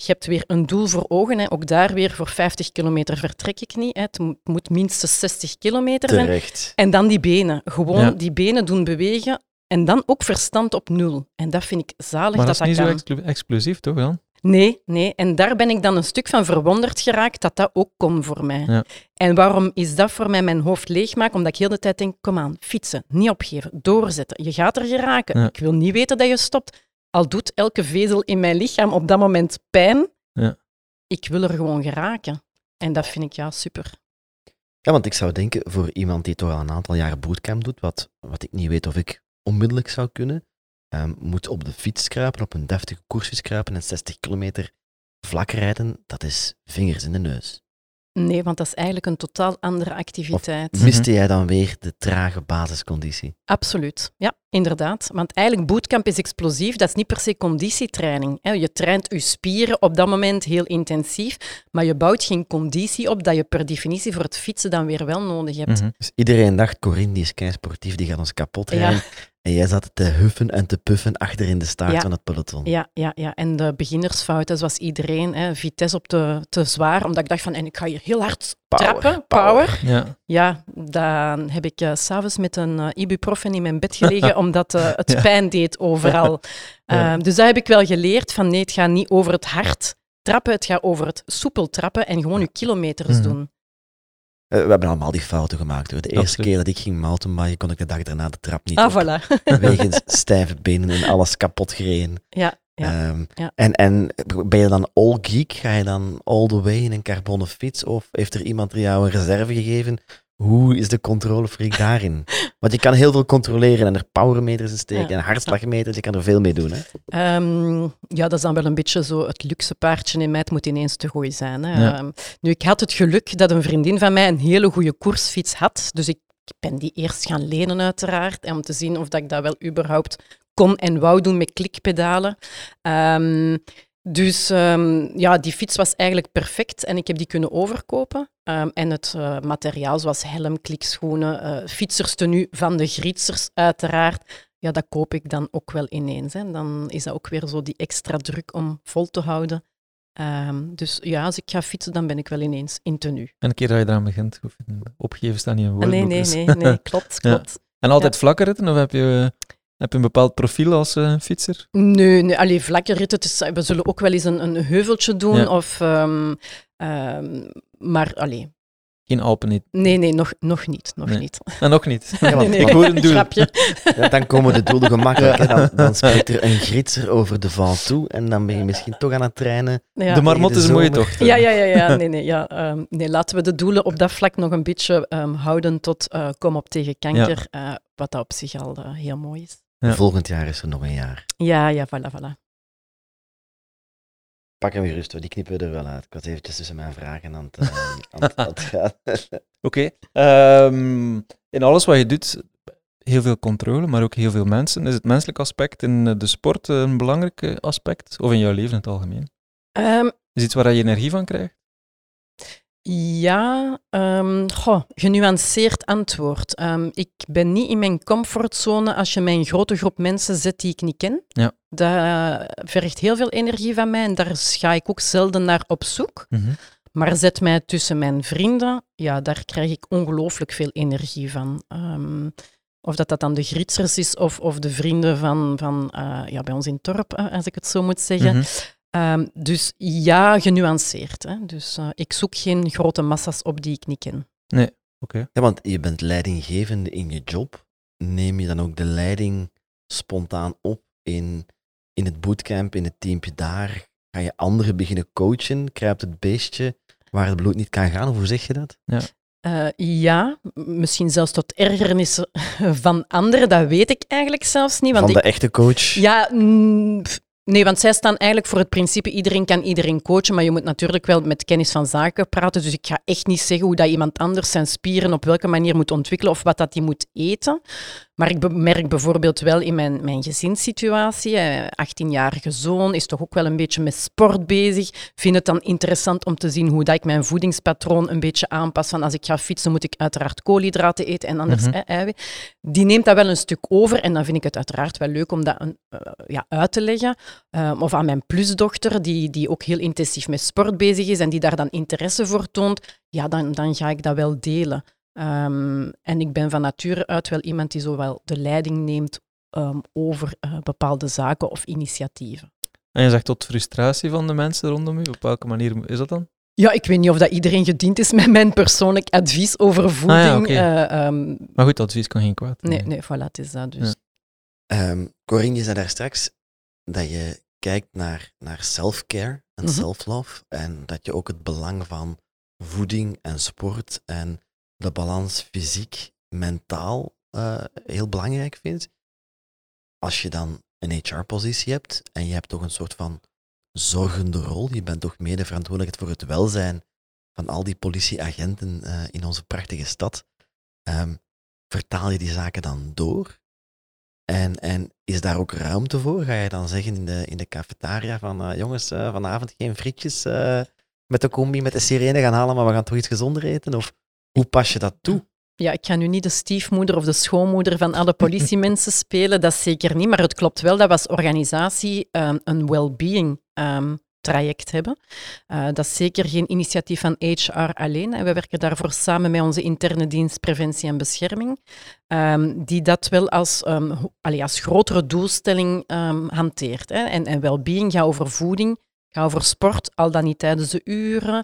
je hebt weer een doel voor ogen. Hè. Ook daar weer voor 50 kilometer vertrek ik niet. Hè. Het moet minstens 60 kilometer zijn. Terecht. En dan die benen. Gewoon ja. die benen doen bewegen. En dan ook verstand op nul. En dat vind ik zalig maar dat dat is dat niet kan. zo explosief, toch Jan? Nee, nee. En daar ben ik dan een stuk van verwonderd geraakt dat dat ook kon voor mij. Ja. En waarom is dat voor mij mijn hoofd leegmaken? Omdat ik heel de tijd denk, kom aan, fietsen, niet opgeven, doorzetten. Je gaat er geraken. Ja. Ik wil niet weten dat je stopt. Al doet elke vezel in mijn lichaam op dat moment pijn, Ja. ik wil er gewoon geraken. En dat vind ik ja super. Ja, want ik zou denken, voor iemand die toch al een aantal jaren bootcamp doet, wat, wat ik niet weet of ik onmiddellijk zou kunnen, um, moet op de fiets kruipen, op een deftige koersfiets kruipen en 60 kilometer vlak rijden, dat is vingers in de neus. Nee, want dat is eigenlijk een totaal andere activiteit. Mhm. Miste jij dan weer de trage basisconditie? Absoluut, ja, inderdaad. Want eigenlijk bootcamp is explosief, dat is niet per se conditietraining. Hè. Je traint je spieren op dat moment heel intensief, maar je bouwt geen conditie op dat je per definitie voor het fietsen dan weer wel nodig hebt. Mhm. Dus iedereen dacht, Corinne die is kei sportief, die gaat ons kapot rijden. Ja. En jij zat te huffen en te puffen achter in de staart Ja. van het peloton. Ja, ja, ja, en de beginnersfouten zoals iedereen, hè, vitesse op te, te zwaar, omdat ik dacht van, en ik ga hier heel hard Power, trappen, power. power. Ja. Ja, dan heb ik uh, s'avonds met een uh, ibuprofen in mijn bed gelegen, omdat uh, het Ja. pijn deed overal. Ja. Uh, dus dat heb ik wel geleerd, van nee, het gaat niet over het hard trappen, het gaat over het soepel trappen en gewoon je kilometers Mhm. doen. Eh, we hebben allemaal die fouten gemaakt. Hoor. De eerste Absoluut. keer dat ik ging mountainbiken, kon ik de dag daarna de trap niet Ah, op. voilà. Wegens stijve benen en alles kapot gereden. Ja, ja. Ehm, ja. En, en ben je dan all geek? Ga je dan all the way in een carbonnen fiets? Of heeft er iemand er jou een reserve gegeven? Hoe is de controlefreak daarin? Want je kan heel veel controleren en er powermeters in steken Ja. en hartslagmeters. Je kan er veel mee doen. Hè? Ehm, ja, dat is dan wel een beetje zo het luxe paardje in mij. Het moet ineens te goed zijn. Hè. Ja. Ehm, nu, ik had het geluk dat een vriendin van mij een hele goede koersfiets had. Dus ik ben die eerst gaan lenen, uiteraard. En om te zien of dat ik dat wel überhaupt kon en wou doen met klikpedalen. Ehm, dus ehm, ja, die fiets was eigenlijk perfect en ik heb die kunnen overkopen. Ehm, en het eh, materiaal zoals helm, klikschoenen, eh fietserstenu van de Grietsers uiteraard, ja, dat koop ik dan ook wel ineens. Hè. Dan is dat ook weer zo die extra druk om vol te houden. Dus ja, als ik ga fietsen, dan ben ik wel ineens in tenue. En een keer dat je eraan begint, opgeven staan niet in Ah, woorden. nee, nee, nee, nee, klopt, Ja. klopt. En altijd vlakke ritten, of heb je, heb je een bepaald profiel als eh, fietser? Nee, nee allee, vlakke ritten. We zullen ook wel eens een, een heuveltje doen. Ja. Of, ehm, ehm, maar allee, Geen Alpen niet. nee, nee, nog, nog niet. Nog Nee. niet. En nog niet. Ja, want- nee, ik hoor een doel. Ja, dan komen de doelen gemakkelijk. Dan, dan spreekt er een gritser over de Ventoux en dan ben je misschien toch aan het trainen. Ja. de marmot de is een mooie tocht. Ja, ja, ja, ja. Nee, nee, ja. ehm, nee, laten we de doelen op dat vlak nog een beetje ehm, houden tot eh, kom op tegen kanker, eh, wat dat op zich al heel mooi is. Ja. Volgend jaar is er nog een jaar. Ja, ja, voilà, voilà. Pak hem gerust, hoor. die knippen we er wel uit. Ik was eventjes tussen mijn vragen aan het, eh, aan het, aan het gaan. Oké. Ehm, in alles wat je doet, heel veel controle, maar ook heel veel mensen. Is het menselijk aspect in eh, de sport een belangrijk eh, aspect? Of in jouw leven in het algemeen? Ehm, Is iets waar je energie van krijgt? Ja, ehm, goh, genuanceerd antwoord. Ehm, ik ben niet in mijn comfortzone als je mij een grote groep mensen zet die ik niet ken. Ja. Dat vergt heel veel energie van mij en daar ga ik ook zelden naar op zoek. Mhm. Maar zet mij tussen mijn vrienden, ja, daar krijg ik ongelooflijk veel energie van. Ehm, of dat dat dan de Gritsers is of, of de vrienden van, van eh, ja, bij ons in het dorp, eh, als ik het zo moet zeggen. Mhm. Ehm, dus ja, genuanceerd. Hè? Dus eh, ik zoek geen grote massa's op die ik niet ken. Oké. Ja, want je bent leidinggevende in je job. Neem je dan ook de leiding spontaan op in, in het bootcamp, in het teampje daar? Ga je anderen beginnen coachen? Kruipt het beestje waar het bloed niet kan gaan? Of hoe zeg je dat? Eh, ja, misschien zelfs tot ergernis van anderen, dat weet ik eigenlijk zelfs niet. Want Van ik, de echte coach? Ja, mm, pff, nee, want zij staan eigenlijk voor het principe iedereen kan iedereen coachen, maar je moet natuurlijk wel met kennis van zaken praten. Dus ik ga echt niet zeggen hoe dat iemand anders zijn spieren op welke manier moet ontwikkelen of wat dat hij moet eten. Maar ik merk bijvoorbeeld wel in mijn, mijn gezinssituatie, eh, 18-jarige zoon is toch ook wel een beetje met sport bezig. Vind het dan interessant om te zien hoe dat ik mijn voedingspatroon een beetje aanpas. Van als ik ga fietsen moet ik uiteraard koolhydraten eten en anders eh, eiwit. Die neemt dat wel een stuk over en dan vind ik het uiteraard wel leuk om dat een, eh, ja, uit te leggen. Um, of aan mijn plusdochter, die, die ook heel intensief met sport bezig is en die daar dan interesse voor toont, ja, dan, dan ga ik dat wel delen. Um, en ik ben van nature uit wel iemand die zowel de leiding neemt um, over uh, bepaalde zaken of initiatieven. En je zegt tot frustratie van de mensen rondom u. Op welke manier is dat dan? Ja, ik weet niet of dat iedereen gediend is met mijn persoonlijk advies over voeding. Ah, ja, okay. uh, um, maar goed, advies kan geen kwaad. Nee, nee, voilà, het is dat dus. Ja. Um, Corinne, je zei daar straks dat je kijkt naar, naar self-care en mm -hmm. self-love en dat je ook het belang van voeding en sport en de balans fysiek, mentaal uh, heel belangrijk vindt. Als je dan een HR-positie hebt en je hebt toch een soort van zorgende rol, je bent toch mede verantwoordelijk voor het welzijn van al die politieagenten uh, in onze prachtige stad, um, vertaal je die zaken dan door? En, en is daar ook ruimte voor? Ga je dan zeggen in de, in de cafetaria van uh, jongens, uh, vanavond geen frietjes uh, met de combi, met de sirene gaan halen, maar we gaan toch iets gezonder eten? Of hoe pas je dat toe? Ja, ik ga nu niet de stiefmoeder of de schoonmoeder van alle politiemensen spelen, dat zeker niet. Maar het klopt wel dat we als organisatie um, een well-being um, traject hebben. Uh, dat is zeker geen initiatief van HR alleen. En we werken daarvoor samen met onze interne dienst Preventie en Bescherming, um, die dat wel als, um, als grotere doelstelling um, hanteert. Hè. En, en well-being gaat over voeding, gaat over sport, al dan niet tijdens de uren,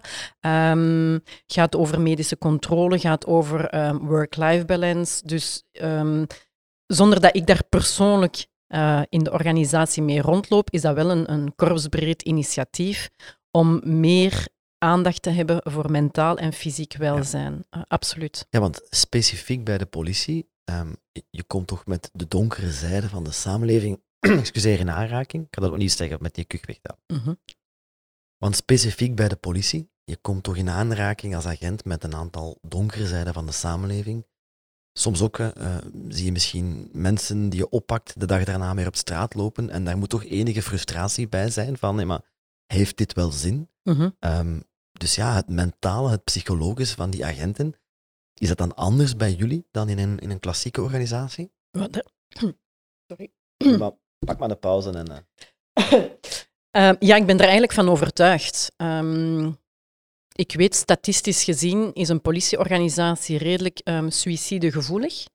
gaat over medische controle, gaat over work-life balance. Dus zonder dat ik daar persoonlijk uh, in de organisatie mee rondloop, is dat wel een, een korpsbreed initiatief om meer aandacht te hebben voor mentaal en fysiek welzijn. Ja. Uh, absoluut. Ja, want specifiek bij de politie, um, je komt toch met de donkere zijde van de samenleving, excuseer, in aanraking. Ik kan dat ook niet zeggen met die kuchweg. Mm -hmm. Want specifiek bij de politie, je komt toch in aanraking als agent met een aantal donkere zijden van de samenleving. Soms ook uh, zie je misschien mensen die je oppakt de dag daarna weer op straat lopen en daar moet toch enige frustratie bij zijn van, nee, maar heeft dit wel zin? -hmm. um, dus ja, het mentale, het psychologische van die agenten, is dat dan anders bij jullie dan in een, in een klassieke organisatie? Wat? Sorry. Maar, pak maar de pauze en... Uh... uh, ja, ik ben er eigenlijk van overtuigd. Um, ik weet, statistisch gezien is een politieorganisatie redelijk um, suïcidegevoelig. Um,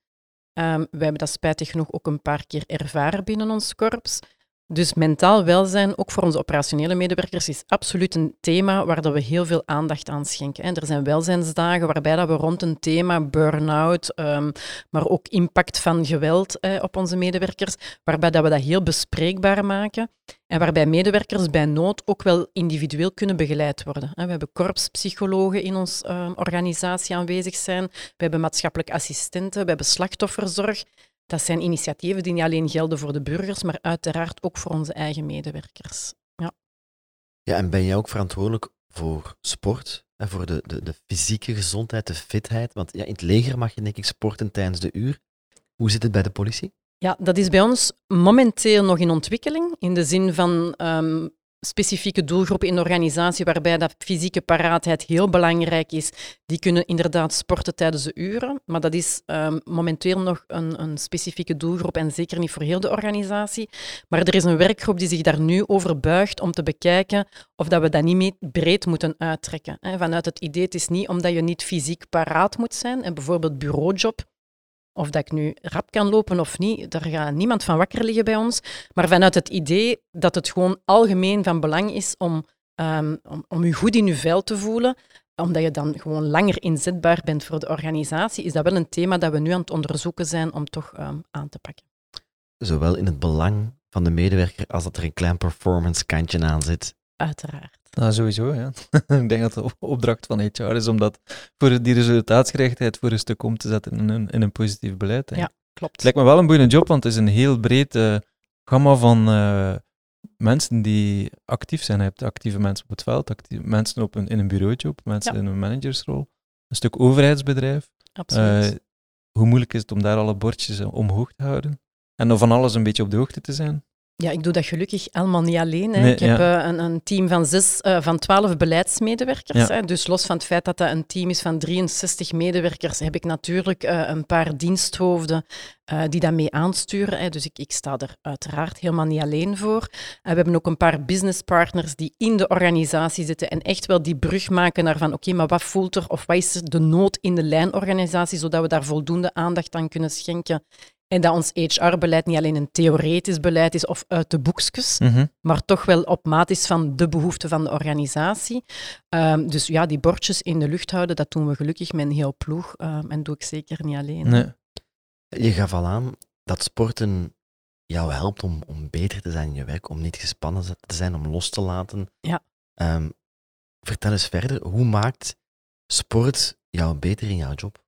wij hebben dat spijtig genoeg ook een paar keer ervaren binnen ons korps. Dus mentaal welzijn, ook voor onze operationele medewerkers, is absoluut een thema waar we heel veel aandacht aan schenken. En er zijn welzijnsdagen waarbij dat we rond een thema, burn-out, um, maar ook impact van geweld op onze medewerkers, waarbij dat we dat heel bespreekbaar maken. En waarbij medewerkers bij nood ook wel individueel kunnen begeleid worden. We hebben korpspsychologen in onze uh, organisatie aanwezig zijn. We hebben maatschappelijk assistenten, we hebben slachtofferzorg. Dat zijn initiatieven die niet alleen gelden voor de burgers, maar uiteraard ook voor onze eigen medewerkers. Ja, ja en ben jij ook verantwoordelijk voor sport? En voor de, de, de fysieke gezondheid, de fitheid? Want ja, in het leger mag je denk ik sporten tijdens de uur. Hoe zit het bij de politie? Ja, dat is bij ons momenteel nog in ontwikkeling, in de zin van um, specifieke doelgroepen in de organisatie waarbij dat fysieke paraatheid heel belangrijk is. Die kunnen inderdaad sporten tijdens de uren, maar dat is um, momenteel nog een, een, specifieke doelgroep en zeker niet voor heel de organisatie. Maar er is een werkgroep die zich daar nu over buigt om te bekijken of dat we dat niet mee breed moeten uittrekken. Vanuit het idee, het is niet omdat je niet fysiek paraat moet zijn, en bijvoorbeeld bureaujob, of dat ik nu rap kan lopen of niet, daar gaat niemand van wakker liggen bij ons. Maar vanuit het idee dat het gewoon algemeen van belang is om, um, om, om je goed in je vel te voelen, omdat je dan gewoon langer inzetbaar bent voor de organisatie, is dat wel een thema dat we nu aan het onderzoeken zijn om toch ehm, aan te pakken. Zowel in het belang van de medewerker als dat er een klein performance kantje aan zit. Uiteraard. Nou, sowieso, ja. ik denk dat de opdracht van HR is om dat voor die resultaatsgerichtheid voor een stuk om te zetten in een, in een positief beleid. Denk. Ja, klopt. Het lijkt me wel een boeiende job, want het is een heel breed uh, gamma van uh, mensen die actief zijn. Je hebt actieve mensen op het veld, actieve, mensen op een, in een bureaujob, mensen ja. in een managersrol, een stuk overheidsbedrijf. Absoluut. Uh, hoe moeilijk is het om daar alle bordjes omhoog te houden? En van alles een beetje op de hoogte te zijn? Ja, ik doe dat gelukkig allemaal niet alleen. Hè. Nee, ik heb ja. uh, een, een, team van, zes, uh, van 12 beleidsmedewerkers. Ja. Hè. Dus los van het feit dat dat een team is van 63 medewerkers, heb ik natuurlijk uh, een paar diensthoofden die dat mee aansturen. Hè. Dus ik, ik sta er uiteraard helemaal niet alleen voor. we hebben ook een paar businesspartners die in de organisatie zitten en echt wel die brug maken naar van oké, okay, maar wat voelt er of wat is er de nood in de lijnorganisatie, zodat we daar voldoende aandacht aan kunnen schenken en dat ons HR-beleid niet alleen een theoretisch beleid is of uit de boekjes, mm -hmm. maar toch wel op maat is van de behoeften van de organisatie. Um, dus ja, die bordjes in de lucht houden, dat doen we gelukkig met een heel ploeg. Um, en doe ik zeker niet alleen. Nee. Je gaf al aan dat sporten jou helpt om, om beter te zijn in je werk, om niet gespannen te zijn, om los te laten. Ja. Um, vertel eens verder, hoe maakt sport jou beter in jouw job?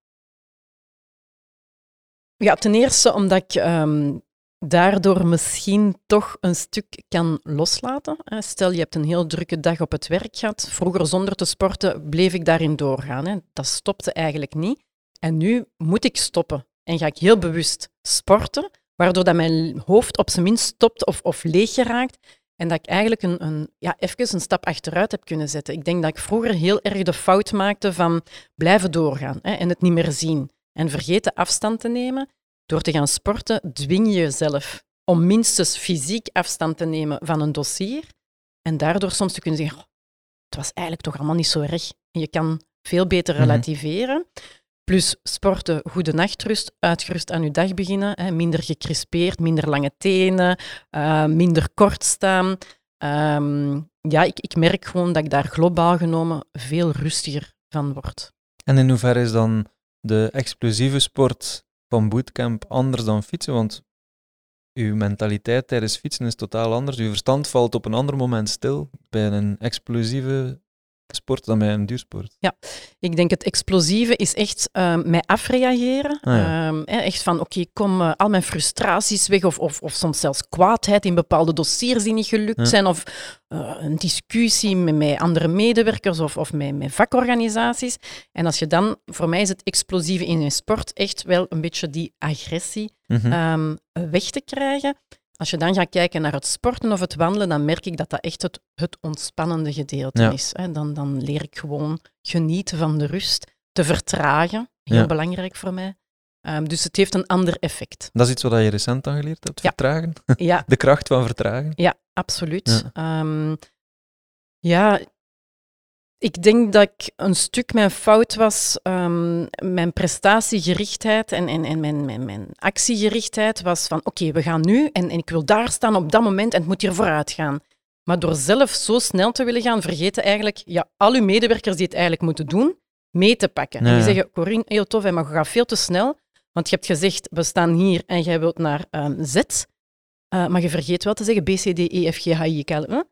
Ja, ten eerste omdat ik um, daardoor misschien toch een stuk kan loslaten. Stel, je hebt een heel drukke dag op het werk gehad. Vroeger zonder te sporten bleef ik daarin doorgaan. Hè. Dat stopte eigenlijk niet. En nu moet ik stoppen en ga ik heel bewust sporten, waardoor dat mijn hoofd op zijn minst stopt of, of leeg geraakt. En dat ik eigenlijk een, een, ja, even een stap achteruit heb kunnen zetten. Ik denk dat ik vroeger heel erg de fout maakte van blijven doorgaan hè, en het niet meer zien. En vergeten afstand te nemen. Door te gaan sporten dwing je jezelf om minstens fysiek afstand te nemen van een dossier. En daardoor soms te kunnen zeggen, oh, het was eigenlijk toch allemaal niet zo erg. En je kan veel beter relativeren. Plus sporten, goede nachtrust, uitgerust aan je dag beginnen. Hè, minder gecrispeerd, minder lange tenen, uh, minder kort staan. Um, ja, ik, ik merk gewoon dat ik daar globaal genomen veel rustiger van word. En in hoeverre is dan de explosieve sport van bootcamp anders dan fietsen? Want uw mentaliteit tijdens fietsen is totaal anders. Uw verstand valt op een ander moment stil bij een explosieve sport dan bij een duursport. Ja, ik denk het explosieve is echt uh, mij afreageren. Ah, ja. uh, echt van, oké, okay, kom uh, al mijn frustraties weg of, of, of soms zelfs kwaadheid in bepaalde dossiers die niet gelukt ja. zijn of uh, een discussie met, met andere medewerkers of, of met, met vakorganisaties. En als je dan, voor mij is het explosieve in een sport echt wel een beetje die agressie mm -hmm. um, weg te krijgen. Als je dan gaat kijken naar het sporten of het wandelen, dan merk ik dat dat echt het, het ontspannende gedeelte ja. is. Dan, dan leer ik gewoon genieten van de rust, te vertragen, heel ja. belangrijk voor mij. Um, dus het heeft een ander effect. Dat is iets wat je recent aangeleerd hebt, ja. vertragen? Ja. De kracht van vertragen? Ja, absoluut. Ja, um, ja ik denk dat ik een stuk mijn fout was. Um, mijn prestatiegerichtheid en, en, en mijn, mijn, mijn actiegerichtheid was van oké, okay, we gaan nu en, en ik wil daar staan op dat moment en het moet hier vooruit gaan. Maar door zelf zo snel te willen gaan, vergeten eigenlijk ja, al uw medewerkers die het eigenlijk moeten doen, mee te pakken. Nee. En die zeggen, Corinne, heel tof, maar je gaat veel te snel, want je hebt gezegd, we staan hier en jij wilt naar um, Z. Uh, maar je vergeet wel te zeggen B, C, D, E, F, G, H, I, K, L.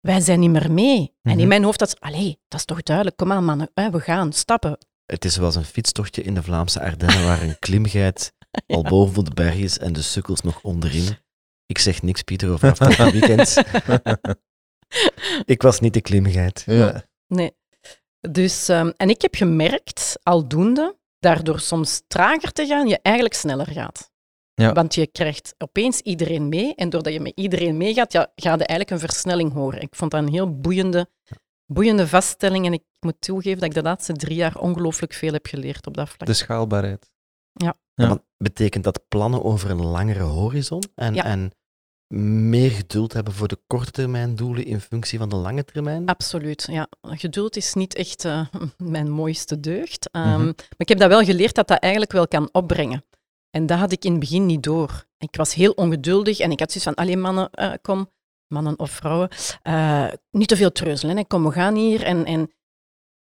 Wij zijn niet meer mee. Mm-hmm. En in Mhm. mijn hoofd dat is, allee, dat is toch duidelijk, kom aan mannen, we gaan, stappen. Het is zoals een fietstochtje in de Vlaamse Ardennen waar een klimgeit al boven de berg is en de sukkels nog onderin. Ik zeg niks, Pieter, over afgelopen weekend. ik was niet de klimgeit. Ja. Nee. Dus, um, en ik heb gemerkt, aldoende, daardoor soms trager te gaan, je eigenlijk sneller gaat. Ja. Want je krijgt opeens iedereen mee. En doordat je met iedereen meegaat, ja, ga je eigenlijk een versnelling horen. Ik vond dat een heel boeiende, boeiende vaststelling. En ik moet toegeven dat ik de laatste drie jaar ongelooflijk veel heb geleerd op dat vlak. De schaalbaarheid. Ja. ja. Want betekent dat plannen over een langere horizon en, ja. en meer geduld hebben voor de korte termijn doelen in functie van de lange termijn? Absoluut, ja. Geduld is niet echt uh, mijn mooiste deugd. Um, mm-hmm. Maar ik heb dat wel geleerd dat dat eigenlijk wel kan opbrengen. En dat had ik in het begin niet door. Ik was heel ongeduldig en ik had zoiets van, alleen mannen, uh, kom, mannen of vrouwen, uh, niet te veel treuzelen. Hè. Kom, we gaan hier. En, en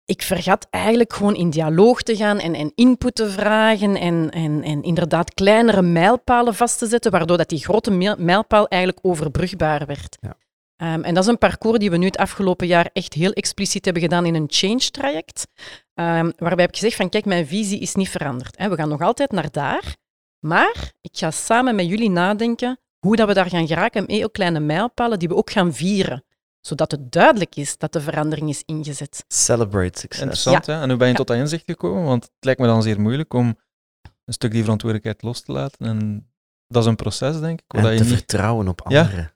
ik vergat eigenlijk gewoon in dialoog te gaan en, en input te vragen en, en, en inderdaad kleinere mijlpalen vast te zetten, waardoor dat die grote mijlpaal eigenlijk overbrugbaar werd. Ja. Ehm, en dat is een parcours die we nu het afgelopen jaar echt heel expliciet hebben gedaan in een change-traject, um, waarbij heb ik gezegd van kijk, mijn visie is niet veranderd. Hè. We gaan nog altijd naar daar, maar ik ga samen met jullie nadenken hoe dat we daar gaan geraken met ook kleine mijlpalen die we ook gaan vieren zodat het duidelijk is dat de verandering is ingezet. Celebrate success. Interessant, ja. En hoe ben je tot dat inzicht gekomen? Want het lijkt me dan zeer moeilijk om een stuk die verantwoordelijkheid los te laten. En dat is een proces, denk ik. En te vertrouwen op anderen.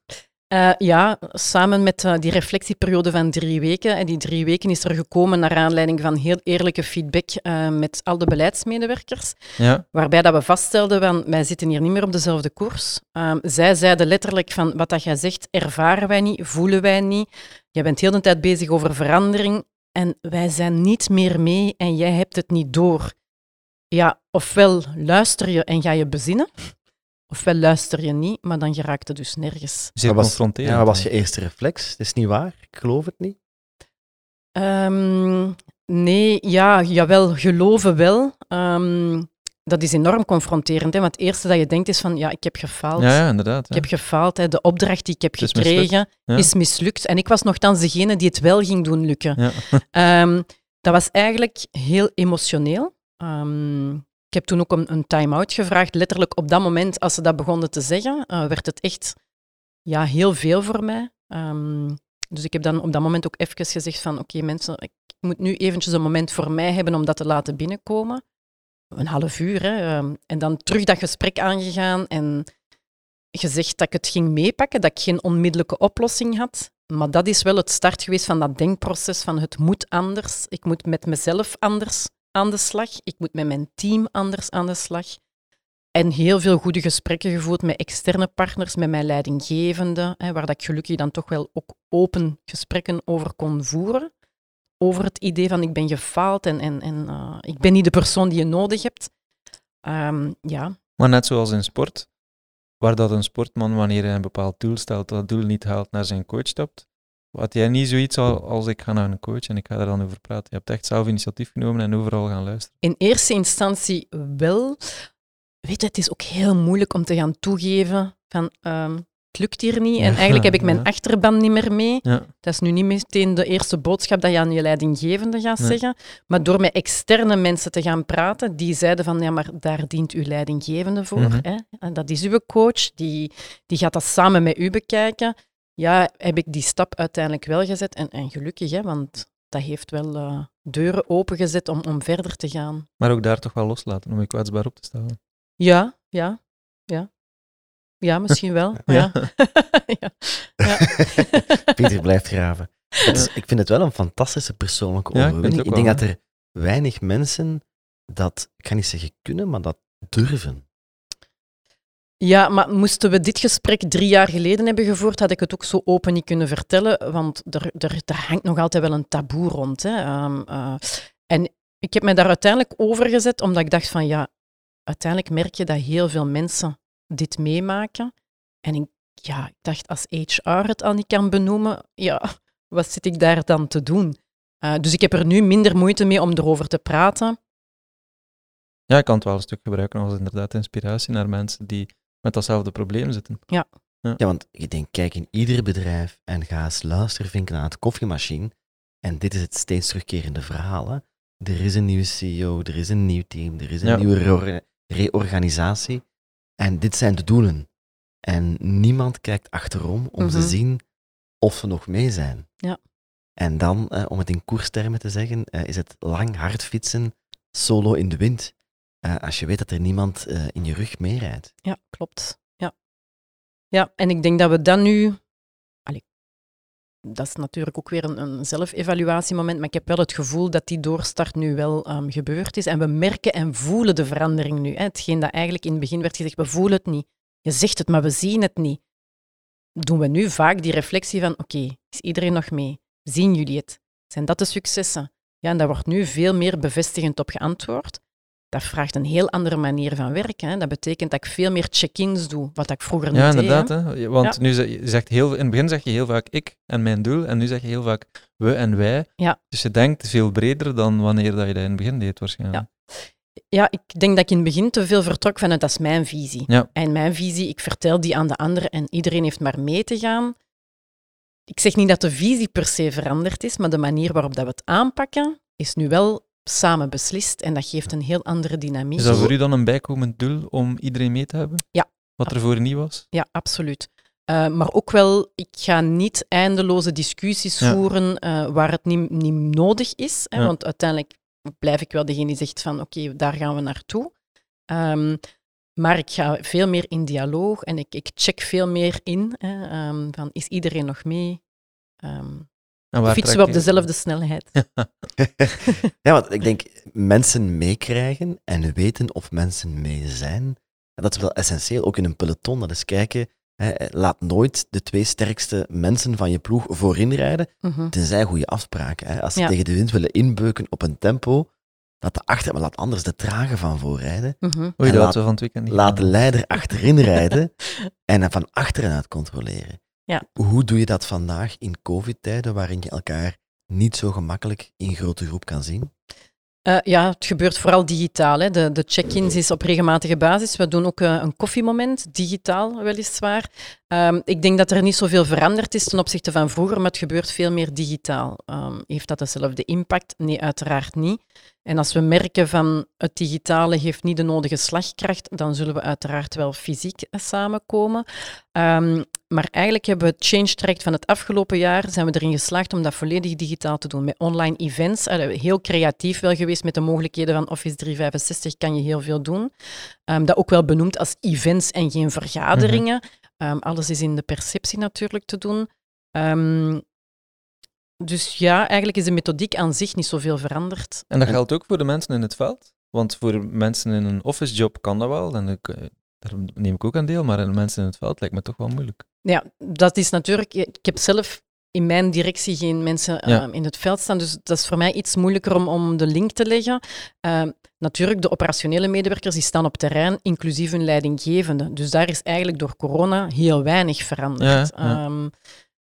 Uh, ja, samen met uh, die reflectieperiode van drie weken. En die drie weken is er gekomen naar aanleiding van heel eerlijke feedback uh, met al de beleidsmedewerkers. Ja. Waarbij dat we vaststelden, van, wij zitten hier niet meer op dezelfde koers. Um, zij zeiden letterlijk van, wat dat jij zegt, ervaren wij niet, voelen wij niet. Jij bent heel de tijd bezig over verandering en wij zijn niet meer mee en jij hebt het niet door. Ja, ofwel luister je en ga je bezinnen, Ofwel luister je niet, maar dan geraakt het dus nergens. Zeer was, confronterend. Ja, was je eerste reflex? Dat is niet waar, ik geloof het niet. Um, nee, ja, jawel, geloven wel. Um, dat is enorm confronterend, hè, want het eerste dat je denkt is van, ja, ik heb gefaald. Ja, ja inderdaad. Ik heb gefaald, hè. de opdracht die ik heb gekregen is mislukt. En ik was nogthans degene die het wel ging doen lukken. um, dat was eigenlijk heel emotioneel. Um, ik heb toen ook een, een time-out gevraagd. Letterlijk op dat moment, als ze dat begonnen te zeggen, uh, werd het echt ja, heel veel voor mij. Um, dus ik heb dan op dat moment ook even gezegd van oké mensen, ik moet nu eventjes een moment voor mij hebben om dat te laten binnenkomen. Een half uur. Um, en dan terug dat gesprek aangegaan en gezegd dat ik het ging meepakken, dat ik geen onmiddellijke oplossing had. Maar dat is wel het start geweest van dat denkproces van het moet anders. Ik moet met mezelf anders aan de slag. Ik moet met mijn team anders aan de slag. En heel veel goede gesprekken gevoerd met externe partners, met mijn leidinggevende, hè, waar dat ik gelukkig dan toch wel ook open gesprekken over kon voeren. Over het idee van ik ben gefaald en, en, en uh, ik ben niet de persoon die je nodig hebt. Um, ja. Maar net zoals in sport, waar dat een sportman wanneer hij een bepaald doel stelt, dat doel niet haalt, naar zijn coach stapt, had jij niet zoiets als ik ga naar een coach en ik ga er dan over praten? Je hebt echt zelf initiatief genomen en overal gaan luisteren. In eerste instantie wel. Weet je, het is ook heel moeilijk om te gaan toegeven van um, het lukt hier niet. En eigenlijk heb ik mijn achterban niet meer mee. Ja. Dat is nu niet meteen de eerste boodschap dat je aan je leidinggevende gaat zeggen. Maar door met externe mensen te gaan praten, die zeiden van ja, maar daar dient uw leidinggevende voor. Mhm. hè? En dat is uw coach, die, die gaat dat samen met u bekijken ja, heb ik die stap uiteindelijk wel gezet. En, en gelukkig, hè, want dat heeft wel uh, deuren opengezet om, om verder te gaan. Maar ook daar toch wel loslaten om je kwetsbaar op te stellen. Ja, ja, ja. Ja, misschien wel. ja. ja. ja. Pieter blijft graven. ik vind het wel een fantastische persoonlijke overwinning. ik, ik denk dat er weinig mensen dat, ik ga niet zeggen kunnen, maar dat durven. Ja, maar moesten we dit gesprek drie jaar geleden hebben gevoerd, had ik het ook zo open niet kunnen vertellen, want er, er, er hangt nog altijd wel een taboe rond. Hè. Um, uh, en ik heb mij daar uiteindelijk over gezet, omdat ik dacht van ja, uiteindelijk merk je dat heel veel mensen dit meemaken. En ik, ja, ik dacht, als HR het al niet kan benoemen, ja, wat zit ik daar dan te doen? Uh, dus ik heb er nu minder moeite mee om erover te praten. Ja, ik kan het wel een stuk gebruiken als inderdaad inspiratie naar mensen die met datzelfde probleem zitten. Ja. ja. Ja, want ik denk, kijk in ieder bedrijf en ga eens luisteren, vinken aan het koffiemachine. En dit is het steeds terugkerende verhaal. Hè. Er is een nieuwe CEO, er is een nieuw team, er is een nieuwe reorganisatie. En dit zijn de doelen. En niemand kijkt achterom om te mhm. zien of ze nog mee zijn. Ja. En dan, eh, om het in koerstermen te zeggen, eh, is het lang hard fietsen, solo in de wind. Uh, als je weet dat er niemand uh, in je rug meerijdt. Ja, klopt. Ja. ja, en ik denk dat we dan nu. Allee, dat is natuurlijk ook weer een, een zelfevaluatiemoment, maar ik heb wel het gevoel dat die doorstart nu wel um, gebeurd is. En we merken en voelen de verandering nu. Hè. Hetgeen dat eigenlijk in het begin werd gezegd, we voelen het niet. Je zegt het, maar we zien het niet. Doen we nu vaak die reflectie van, oké, is iedereen nog mee? Zien jullie het? Zijn dat de successen? Ja, en daar wordt nu veel meer bevestigend op geantwoord. Dat vraagt een heel andere manier van werken. Hè. Dat betekent dat ik veel meer check-ins doe, wat ik vroeger niet Ja, deed. inderdaad. hè. Hè? Want Ja. nu zeg je zegt heel, in het begin zeg je heel vaak ik en mijn doel, en nu zeg je heel vaak we en wij. Ja. Dus je denkt veel breder dan wanneer dat je dat in het begin deed, waarschijnlijk. Ja, ik denk dat ik in het begin te veel vertrok vanuit dat is mijn visie. Ja. En mijn visie, ik vertel die aan de anderen en iedereen heeft maar mee te gaan. Ik zeg niet dat de visie per se veranderd is, maar de manier waarop dat we het aanpakken is nu wel samen beslist en dat geeft een heel andere dynamiek. Is dat voor u dan een bijkomend doel om iedereen mee te hebben? Ja. Wat er voor niet was? Ja, absoluut. Eh, maar ook wel, ik ga niet eindeloze discussies Ja. voeren eh, waar het niet, niet nodig is. Hè, Ja. Want uiteindelijk blijf ik wel degene die zegt van oké, daar gaan we naartoe. Ehm, maar ik ga veel meer in dialoog en ik, ik check veel meer in. Hè, ehm, van, is iedereen nog mee? Ehm, En fietsen we op dezelfde snelheid? ja, want ik denk mensen meekrijgen en weten of mensen mee zijn, dat is wel essentieel, ook in een peloton. Dat is kijken, hè, laat nooit de twee sterkste mensen van je ploeg voorin rijden, Mhm. tenzij goede afspraken. Hè. Als ze Ja. tegen de wind willen inbeuken op een tempo, laat de achter, maar laat anders de trage van voorrijden. Oei, En dat laat- we van het weekend niet Laat de leider achterin rijden en dan van achteruit controleren. Ja. Hoe doe je dat vandaag in covid-tijden, waarin je elkaar niet zo gemakkelijk in grote groep kan zien? Eh, ja, het gebeurt vooral digitaal. Hè. De, de check-ins is op regelmatige basis. We doen ook eh, een koffiemoment, digitaal weliswaar. Ehm, ik denk dat er niet zoveel veranderd is ten opzichte van vroeger, maar het gebeurt veel meer digitaal. Ehm, heeft dat dezelfde impact? Nee, uiteraard niet. En als we merken van het digitale heeft niet de nodige slagkracht, dan zullen we uiteraard wel fysiek eh, samenkomen. Ehm, maar eigenlijk hebben we het change traject van het afgelopen jaar, zijn we erin geslaagd om dat volledig digitaal te doen. Met online events, heel creatief wel geweest met de mogelijkheden van Office 365 kan je heel veel doen. Ehm, dat ook wel benoemd als events en geen vergaderingen. Ehm, alles is in de perceptie natuurlijk te doen. Ehm, dus ja, eigenlijk is de methodiek aan zich niet zoveel veranderd. En dat geldt ook voor de mensen in het veld. Want voor mensen in een office job kan dat wel. En eh, daar neem ik ook aan deel. Maar mensen in het veld lijkt me toch wel moeilijk. Ja, dat is natuurlijk. Ik heb zelf in mijn directie geen mensen Ja. ehm, in het veld staan, dus dat is voor mij iets moeilijker om, om de link te leggen. Ehm, natuurlijk, de operationele medewerkers die staan op terrein, inclusief hun leidinggevende. Dus daar is eigenlijk door corona heel weinig veranderd. Ja, ja. Ehm,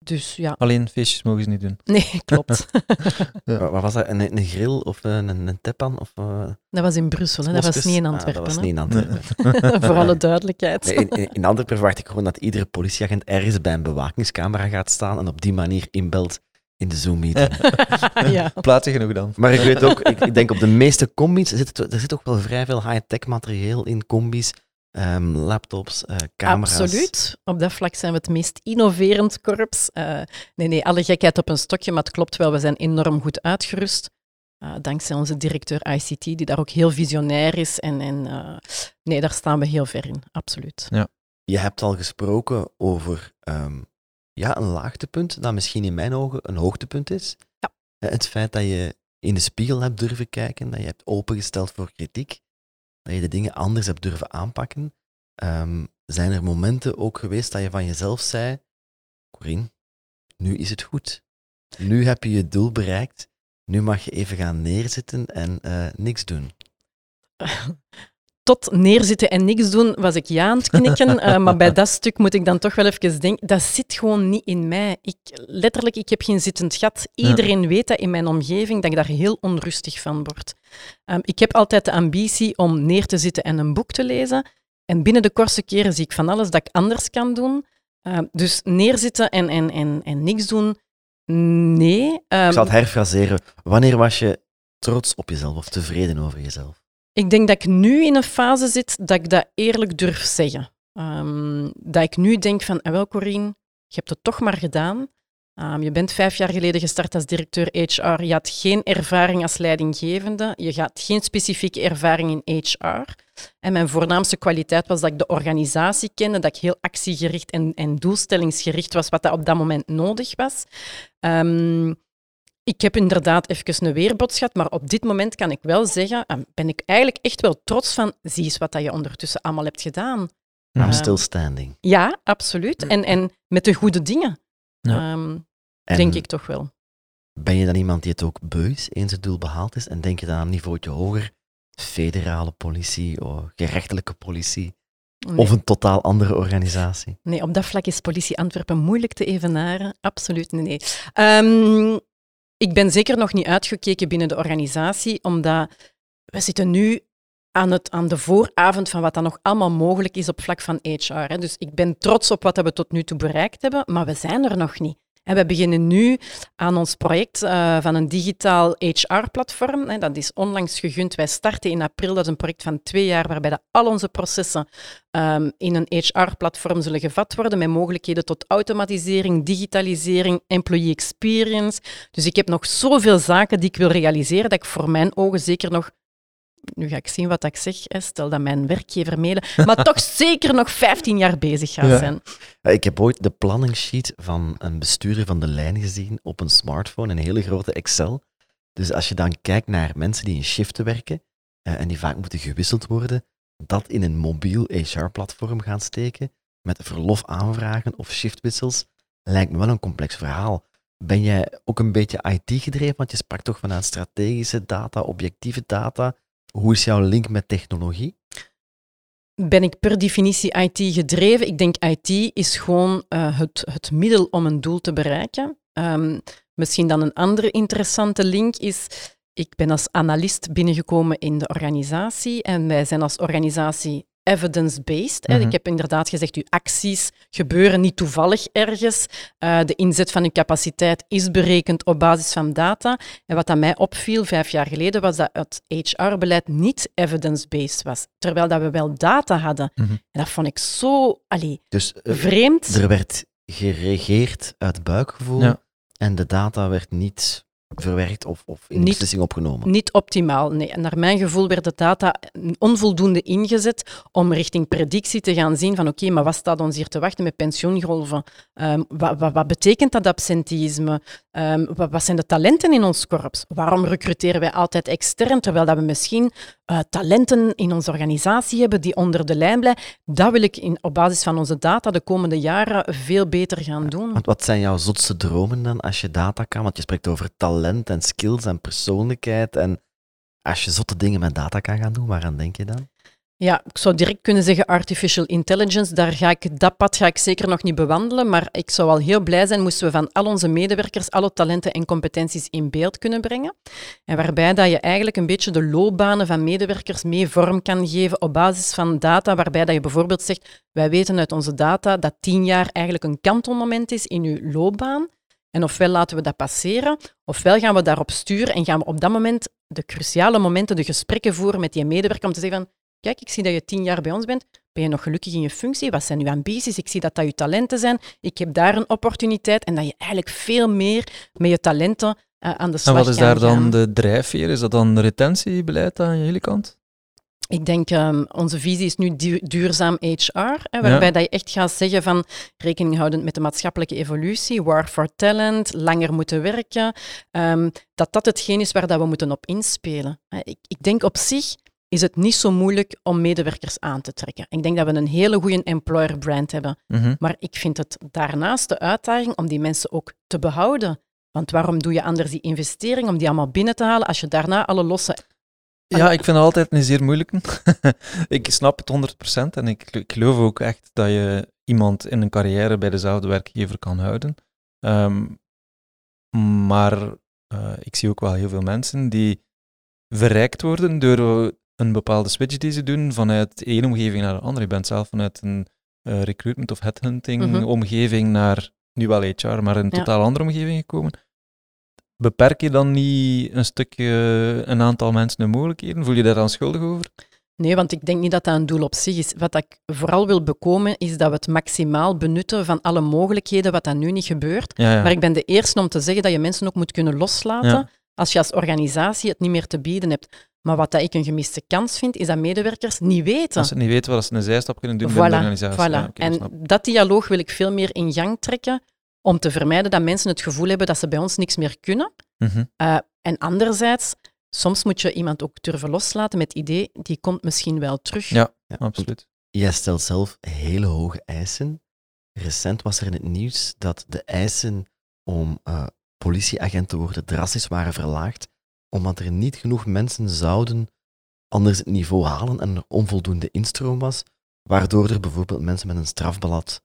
dus ja, Alleen feestjes mogen ze niet doen. nee, klopt. Wat wat was dat? Een, een grill of een, een, een teppan? Of, eh, dat was in Brussel, hè? dat was niet in Ah, Antwerpen. dat was niet in Antwerpen. Voor alle duidelijkheid. Nee, in, in, in Antwerpen verwacht ik gewoon dat iedere politieagent ergens bij een bewakingscamera gaat staan en op die manier inbelt in de Zoom-meeting. ja. Plaatsen genoeg dan. Maar ik weet ook, ik, ik denk op de meeste combis, zit er zit ook wel vrij veel high-tech materieel in combis. Ehm, laptops, eh, camera's. Absoluut. Op dat vlak zijn we het meest innoverend korps. Eh, nee, nee, alle gekheid op een stokje, maar het klopt wel, we zijn enorm goed uitgerust. Eh, dankzij onze directeur ICT, die daar ook heel visionair is. En, en eh, nee, daar staan we heel ver in, absoluut. Je hebt al gesproken over ehm, ja, een laagtepunt, dat misschien in mijn ogen een hoogtepunt is. Ja. Het feit dat je in de spiegel hebt durven kijken, dat je hebt opengesteld voor kritiek, dat je de dingen anders hebt durven aanpakken. Ehm, zijn er momenten ook geweest dat je van jezelf zei, Corine, nu is het goed. Nu heb je je doel bereikt. Nu mag je even gaan neerzitten en eh, niks doen. Tot neerzitten en niks doen was ik ja aan het knikken, eh, maar bij dat stuk moet ik dan toch wel even denken, dat zit gewoon niet in mij. Ik, letterlijk, ik heb geen zittend gat. Iedereen weet dat in mijn omgeving, dat ik daar heel onrustig van word. Ehm, ik heb altijd de ambitie om neer te zitten en een boek te lezen. En binnen de kortste keren zie ik van alles dat ik anders kan doen. Ehm, dus neerzitten en, en, en, en niks doen, nee. Ehm, Ik zal het herfraseren. Wanneer was je trots op jezelf of tevreden over jezelf? Ik denk dat ik nu in een fase zit dat ik dat eerlijk durf zeggen. Ehm, dat ik nu denk van, ah, wel Corine, je hebt het toch maar gedaan. Ehm, je bent vijf jaar geleden gestart als directeur HR. Je had geen ervaring als leidinggevende. Je had geen specifieke ervaring in HR. En mijn voornaamste kwaliteit was dat ik de organisatie kende, dat ik heel actiegericht en, en doelstellingsgericht was, wat dat op dat moment nodig was. Ehm, ik heb inderdaad even een weerbots gehad, maar op dit moment kan ik wel zeggen, eh, ben ik eigenlijk echt wel trots van, zie eens wat dat je ondertussen allemaal hebt gedaan. I'm Ehm, still standing. Ja, absoluut. En, en met de goede dingen, Ja. Ehm, En denk ik toch wel. Ben je dan iemand die het ook beu is, eens het doel behaald is? En denk je dan een niveautje hoger? federale politie of gerechtelijke politie Nee. of een totaal andere organisatie? Nee, op dat vlak is politie Antwerpen moeilijk te evenaren. Absoluut nee. nee. Ehm, ik ben zeker nog niet uitgekeken binnen de organisatie, omdat we zitten nu aan, het, aan de vooravond van wat dan nog allemaal mogelijk is op vlak van HR. Hè. Dus ik ben trots op wat we tot nu toe bereikt hebben, maar we zijn er nog niet. We beginnen nu aan ons project eh, van een digitaal HR-platform. Dat is onlangs gegund. Wij starten in april. Dat is een project van twee jaar waarbij dat al onze processen ehm, in een HR-platform zullen gevat worden met mogelijkheden tot automatisering, digitalisering, employee experience. Dus ik heb nog zoveel zaken die ik wil realiseren dat ik voor mijn ogen zeker nog nu ga ik zien wat ik zeg, stel dat mijn werkgever mede, maar toch zeker nog 15 jaar bezig gaat Ja. zijn. Ja, Ik heb ooit de planningssheet van een bestuurder van de lijn gezien op een smartphone, een hele grote Excel. Dus als je dan kijkt naar mensen die in shiften werken eh, en die vaak moeten gewisseld worden, dat in een mobiel HR-platform gaan steken met verlofaanvragen of shiftwissels, lijkt me wel een complex verhaal. Ben jij ook een beetje IT gedreven? Want je sprak toch vanuit strategische data, objectieve data. Hoe is jouw link met technologie? ben ik per definitie IT gedreven. Ik denk IT is gewoon eh, het, het middel om een doel te bereiken. Ehm, misschien dan een andere interessante link is, ik ben als analist binnengekomen in de organisatie en wij zijn als organisatie evidence-based. hè. Mhm. Ik heb inderdaad gezegd, uw acties gebeuren niet toevallig ergens. Eh, de inzet van uw capaciteit is berekend op basis van data. En wat aan mij opviel vijf jaar geleden, was dat het HR-beleid niet evidence-based was. Terwijl dat we wel data hadden. Mhm. En dat vond ik zo allee, Dus eh, vreemd. er werd geregeerd uit buikgevoel Ja. en de data werd niet verwerkt of, of in Niet- beslissing opgenomen. Niet optimaal, nee. En naar mijn gevoel werd de data onvoldoende ingezet om richting predictie te gaan zien van oké, maar wat staat ons hier te wachten met pensioengolven? Ehm, wat, wat, wat betekent dat absenteïsme? Ehm, wat, wat zijn de talenten in ons korps? Waarom recruteren wij altijd extern, terwijl dat we misschien eh, talenten in onze organisatie hebben die onder de lijn blijven? Dat wil ik in, op basis van onze data de komende jaren veel beter gaan doen. Wat zijn jouw zotste dromen dan als je data kan? Want je spreekt over talent en skills en persoonlijkheid. En als je zotte dingen met data kan gaan doen, waaraan denk je dan? Ja, ik zou direct kunnen zeggen artificial intelligence. Daar ga ik, dat pad ga ik zeker nog niet bewandelen, maar ik zou al heel blij zijn moesten we van al onze medewerkers alle talenten en competenties in beeld kunnen brengen. En waarbij dat je eigenlijk een beetje de loopbanen van medewerkers mee vorm kan geven op basis van data, waarbij dat je bijvoorbeeld zegt, wij weten uit onze data dat tien jaar eigenlijk een kantelmoment is in uw loopbaan. En ofwel laten we dat passeren, ofwel gaan we daarop sturen en gaan we op dat moment de cruciale momenten, de gesprekken voeren met die medewerker om te zeggen van Kijk, ik zie dat je tien jaar bij ons bent. Ben je nog gelukkig in je functie? Wat zijn uw ambities? Ik zie dat dat je talenten zijn. Ik heb daar een opportuniteit. En dat je eigenlijk veel meer met je talenten eh, aan de slag En wat is daar dan de drijfveer? Is dat dan retentiebeleid aan jullie kant? Ik denk, ehm, onze visie is nu du- duurzaam HR, hè, waarbij Ja. dat je echt gaat zeggen van rekening houdend met de maatschappelijke evolutie, war for talent, langer moeten werken, ehm, dat dat hetgeen is waar dat we moeten op inspelen. Hè, Ik, ik denk op zich is het niet zo moeilijk om medewerkers aan te trekken. Ik denk dat we een hele goede employer brand hebben. Mhm. Maar ik vind het daarnaast de uitdaging om die mensen ook te behouden. Want waarom doe je anders die investering om die allemaal binnen te halen als je daarna alle losse... Ja, ik vind het altijd een zeer moeilijke. ik snap het 100% en ik, ik geloof ook echt dat je iemand in een carrière bij dezelfde werkgever kan houden. Ehm, maar eh, ik zie ook wel heel veel mensen die verrijkt worden door een bepaalde switch die ze doen vanuit de ene omgeving naar de andere. Je bent zelf vanuit een eh, recruitment of headhunting Mhm. omgeving naar, nu wel HR, maar een Ja. totaal andere omgeving gekomen. Beperk je dan niet een stukje, een aantal mensen hun mogelijkheden? Voel je daar dan schuldig over? Nee, want ik denk niet dat dat een doel op zich is. Wat ik vooral wil bekomen, is dat we het maximaal benutten van alle mogelijkheden, wat dat nu niet gebeurt. Ja, ja. Maar ik ben de eerste om te zeggen dat je mensen ook moet kunnen loslaten als je als organisatie het niet meer te bieden hebt. Maar wat dat ik een gemiste kans vind, is dat medewerkers niet weten. Als ze niet weten wat ze een zijstap kunnen doen binnen de Voilà, organisatie. voilà. Ja, en dat dialoog wil ik veel meer in gang trekken om te vermijden dat mensen het gevoel hebben dat ze bij ons niks meer kunnen. Mhm. Eh, en anderzijds, soms moet je iemand ook durven loslaten met het idee, die komt misschien wel terug. Ja. Ja, Absoluut. Jij stelt zelf hele hoge eisen. Recent was er in het nieuws dat de eisen om eh, politieagent te worden drastisch waren verlaagd, omdat er niet genoeg mensen zouden anders het niveau halen en er onvoldoende instroom was, waardoor er bijvoorbeeld mensen met een strafblad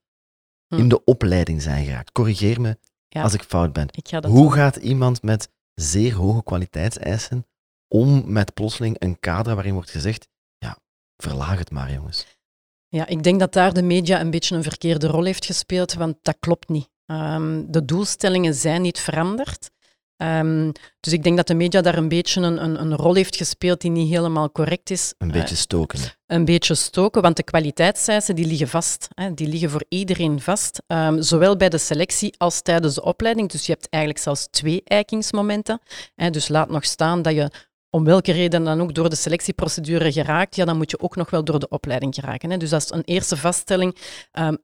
Hm. in de opleiding zijn geraakt. Corrigeer me Ja. als ik fout ben. Ik ga dat Hoe doen. gaat iemand met zeer hoge kwaliteitseisen om met plotseling een kader waarin wordt gezegd, ja, verlaag het maar, jongens. Ja, ik denk dat daar de media een beetje een verkeerde rol heeft gespeeld, want dat klopt niet. Ehm, de doelstellingen zijn niet veranderd. Ehm, dus ik denk dat de media daar een beetje een, een, een rol heeft gespeeld die niet helemaal correct is. Een Eh, beetje stoken. een beetje stoken, want de kwaliteitseisen die liggen vast. Hè. Die liggen voor iedereen vast, Ehm, zowel bij de selectie als tijdens de opleiding. Dus je hebt eigenlijk zelfs twee eikingsmomenten. Hè. Dus laat nog staan dat je om welke reden dan ook door de selectieprocedure geraakt, ja, dan moet je ook nog wel door de opleiding geraken. Hè. Dus dat is een eerste vaststelling. Ehm,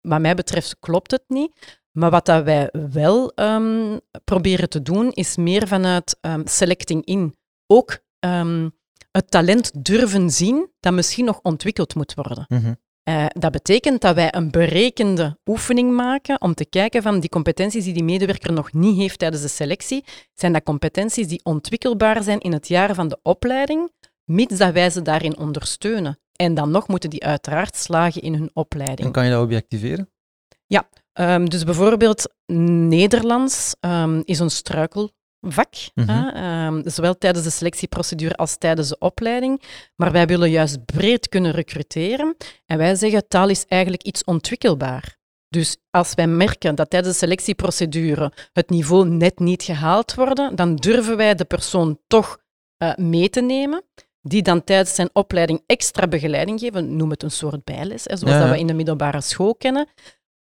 wat mij betreft klopt het niet. Maar wat dat wij wel ehm, proberen te doen, is meer vanuit ehm, selecting in. Ook ehm, het talent durven zien dat misschien nog ontwikkeld moet worden. Mhm. Eh, dat betekent dat wij een berekende oefening maken om te kijken van die competenties die die medewerker nog niet heeft tijdens de selectie, zijn dat competenties die ontwikkelbaar zijn in het jaar van de opleiding, mits dat wij ze daarin ondersteunen. En dan nog moeten die uiteraard slagen in hun opleiding. En kan je dat objectiveren? Ehm, dus bijvoorbeeld Nederlands ehm, is een struikelvak, Mhm. ehm, zowel tijdens de selectieprocedure als tijdens de opleiding. Maar wij willen juist breed kunnen recruteren. En wij zeggen, taal is eigenlijk iets ontwikkelbaar. Dus als wij merken dat tijdens de selectieprocedure het niveau net niet gehaald wordt, dan durven wij de persoon toch eh, mee te nemen, die dan tijdens zijn opleiding extra begeleiding geven. Noem het een soort bijles, hè, zoals Ja, dat we in de middelbare school kennen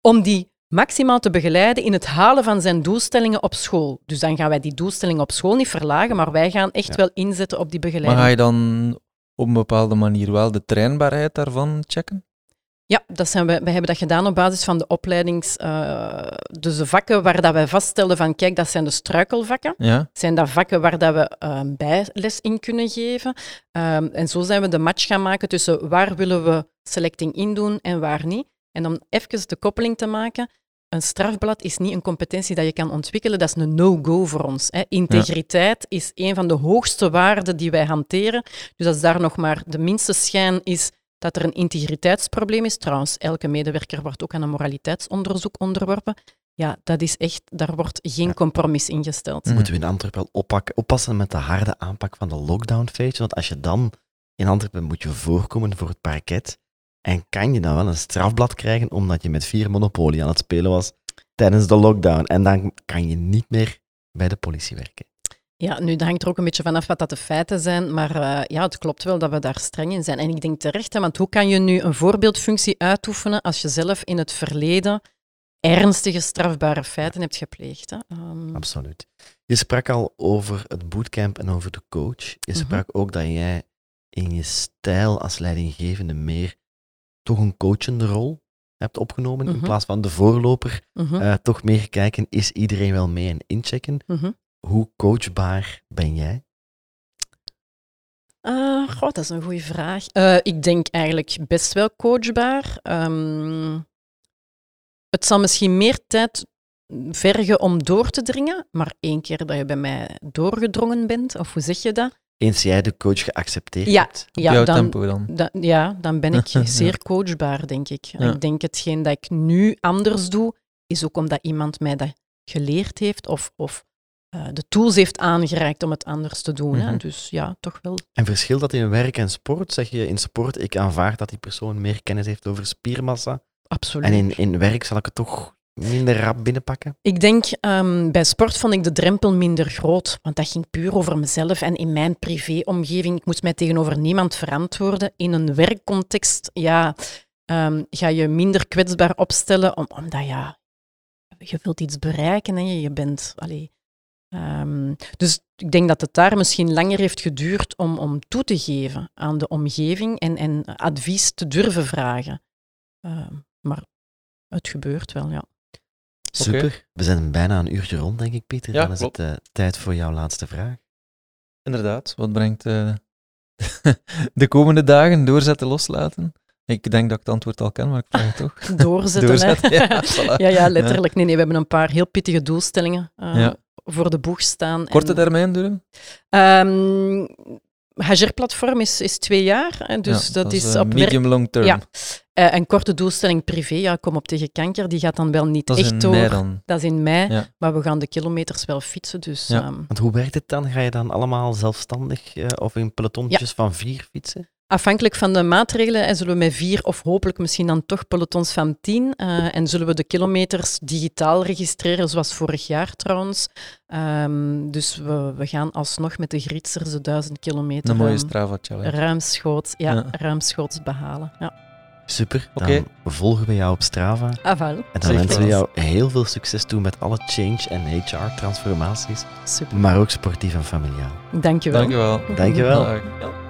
om die maximaal te begeleiden in het halen van zijn doelstellingen op school. Dus dan gaan wij die doelstellingen op school niet verlagen, maar wij gaan echt Ja. wel inzetten op die Maar begeleiding. ga je dan op een bepaalde manier wel de trainbaarheid daarvan checken? Ja, dat zijn we, wij hebben dat gedaan op basis van de opleidings... eh, dus de vakken waar dat wij vaststelden van, kijk, dat zijn de struikelvakken. Ja? Zijn dat vakken waar dat we eh, bijles in kunnen geven. Ehm, en zo zijn we de match gaan maken tussen waar willen we selecting in doen en waar niet. En om even de koppeling te maken, een strafblad is niet een competentie dat je kan ontwikkelen, dat is een no-go voor ons. Hè. Integriteit is een van de hoogste waarden die wij hanteren. Dus als daar nog maar de minste schijn is dat er een integriteitsprobleem is, trouwens, elke medewerker wordt ook aan een moraliteitsonderzoek onderworpen, ja, dat is echt, daar wordt geen Ja. compromis ingesteld. Moeten we in Antwerpen wel oppakken, oppassen met de harde aanpak van de lockdown phase? Want als je dan in Antwerpen moet je voorkomen voor het parket en kan je dan wel een strafblad krijgen omdat je met vier Monopoly aan het spelen was tijdens de lockdown. En dan kan je niet meer bij de politie werken. Ja, nu, dat hangt er ook een beetje vanaf wat dat de feiten zijn, maar eh, ja, het klopt wel dat we daar streng in zijn. En ik denk terecht, hè, want hoe kan je nu een voorbeeldfunctie uitoefenen als je zelf in het verleden ernstige strafbare feiten hebt gepleegd? Hè? Ehm, Absoluut. Je sprak al over het bootcamp en over de coach. Je Mhm. sprak ook dat jij in je stijl als leidinggevende meer toch een coachende rol hebt opgenomen. In Mhm. plaats van de voorloper, mhm, eh, toch meer kijken, is iedereen wel mee en inchecken? mhm. Hoe coachbaar ben jij? Eh, goh, dat is een goede vraag. Eh, ik denk eigenlijk best wel coachbaar. Ehm, het zal misschien meer tijd vergen om door te dringen, maar één keer dat je bij mij doorgedrongen bent, of hoe zeg je dat? Eens jij de coach geaccepteerd Ja. hebt. Op Ja, jouw dan, tempo dan? Da- ja, dan ben ik zeer coachbaar, denk ik. Ja. Ik denk hetgeen dat ik nu anders doe, is ook omdat iemand mij dat geleerd heeft of, of eh, de tools heeft aangereikt om het anders te doen. hè. Mhm. Dus ja, toch wel. En verschilt dat in werk en sport? Zeg je in sport, ik aanvaard dat die persoon meer kennis heeft over spiermassa. Absoluut. En in, in werk zal ik het toch minder rap binnenpakken? Ik denk, ehm, bij sport vond ik de drempel minder groot, want dat ging puur over mezelf en in mijn privéomgeving. Ik moest mij tegenover niemand verantwoorden. In een werkcontext, ja, ehm, ga je minder kwetsbaar opstellen, om, omdat ja, je wilt iets bereiken en je bent... Allee, ehm, dus ik denk dat het daar misschien langer heeft geduurd om, om toe te geven aan de omgeving en, en advies te durven vragen. Maar het gebeurt wel, ja. Super. We zijn bijna een uurtje rond, denk ik, Pieter. Ja, Dan is klopt. het eh, tijd voor jouw laatste vraag. Inderdaad, wat brengt eh, de komende dagen doorzetten, loslaten? Ik denk dat ik het antwoord al ken, maar ik vraag het toch. Doorzetten, Doorzetten, hè. ja, voilà. Ja, ja, letterlijk. Nee, nee, we hebben een paar heel pittige doelstellingen eh, Ja. voor de boeg staan. Korte En, termijn doen? ehm, Hager-platform is, is twee jaar, hè, dus Ja, dat, is eh, op medium long term. Ja. Eh, een korte doelstelling privé, ja, kom op tegen kanker, die gaat dan wel niet Dat is echt in door. mei dan. Dat is in mei, Ja. maar we gaan de kilometers wel fietsen, dus Ja. ehm, Want hoe werkt het dan? Ga je dan allemaal zelfstandig eh, of in pelotontjes van vier fietsen? Afhankelijk van de maatregelen eh, zullen we met vier of hopelijk misschien dan toch pelotons van tien eh, en zullen we de kilometers digitaal registreren, zoals vorig jaar trouwens. Ehm, dus we, we gaan alsnog met de gritsers de duizend kilometer Een mooie ehm, Strava challenge. ruimschoots, ja, Ja. ruimschoots behalen. Ja. Super, dan volgen we jou op Strava. Ah, wel. En dan wensen we jou heel veel succes toe met alle change- en HR-transformaties, Super. maar ook sportief en familiaal. Dank je wel. Dankjewel. Dankjewel. Dag.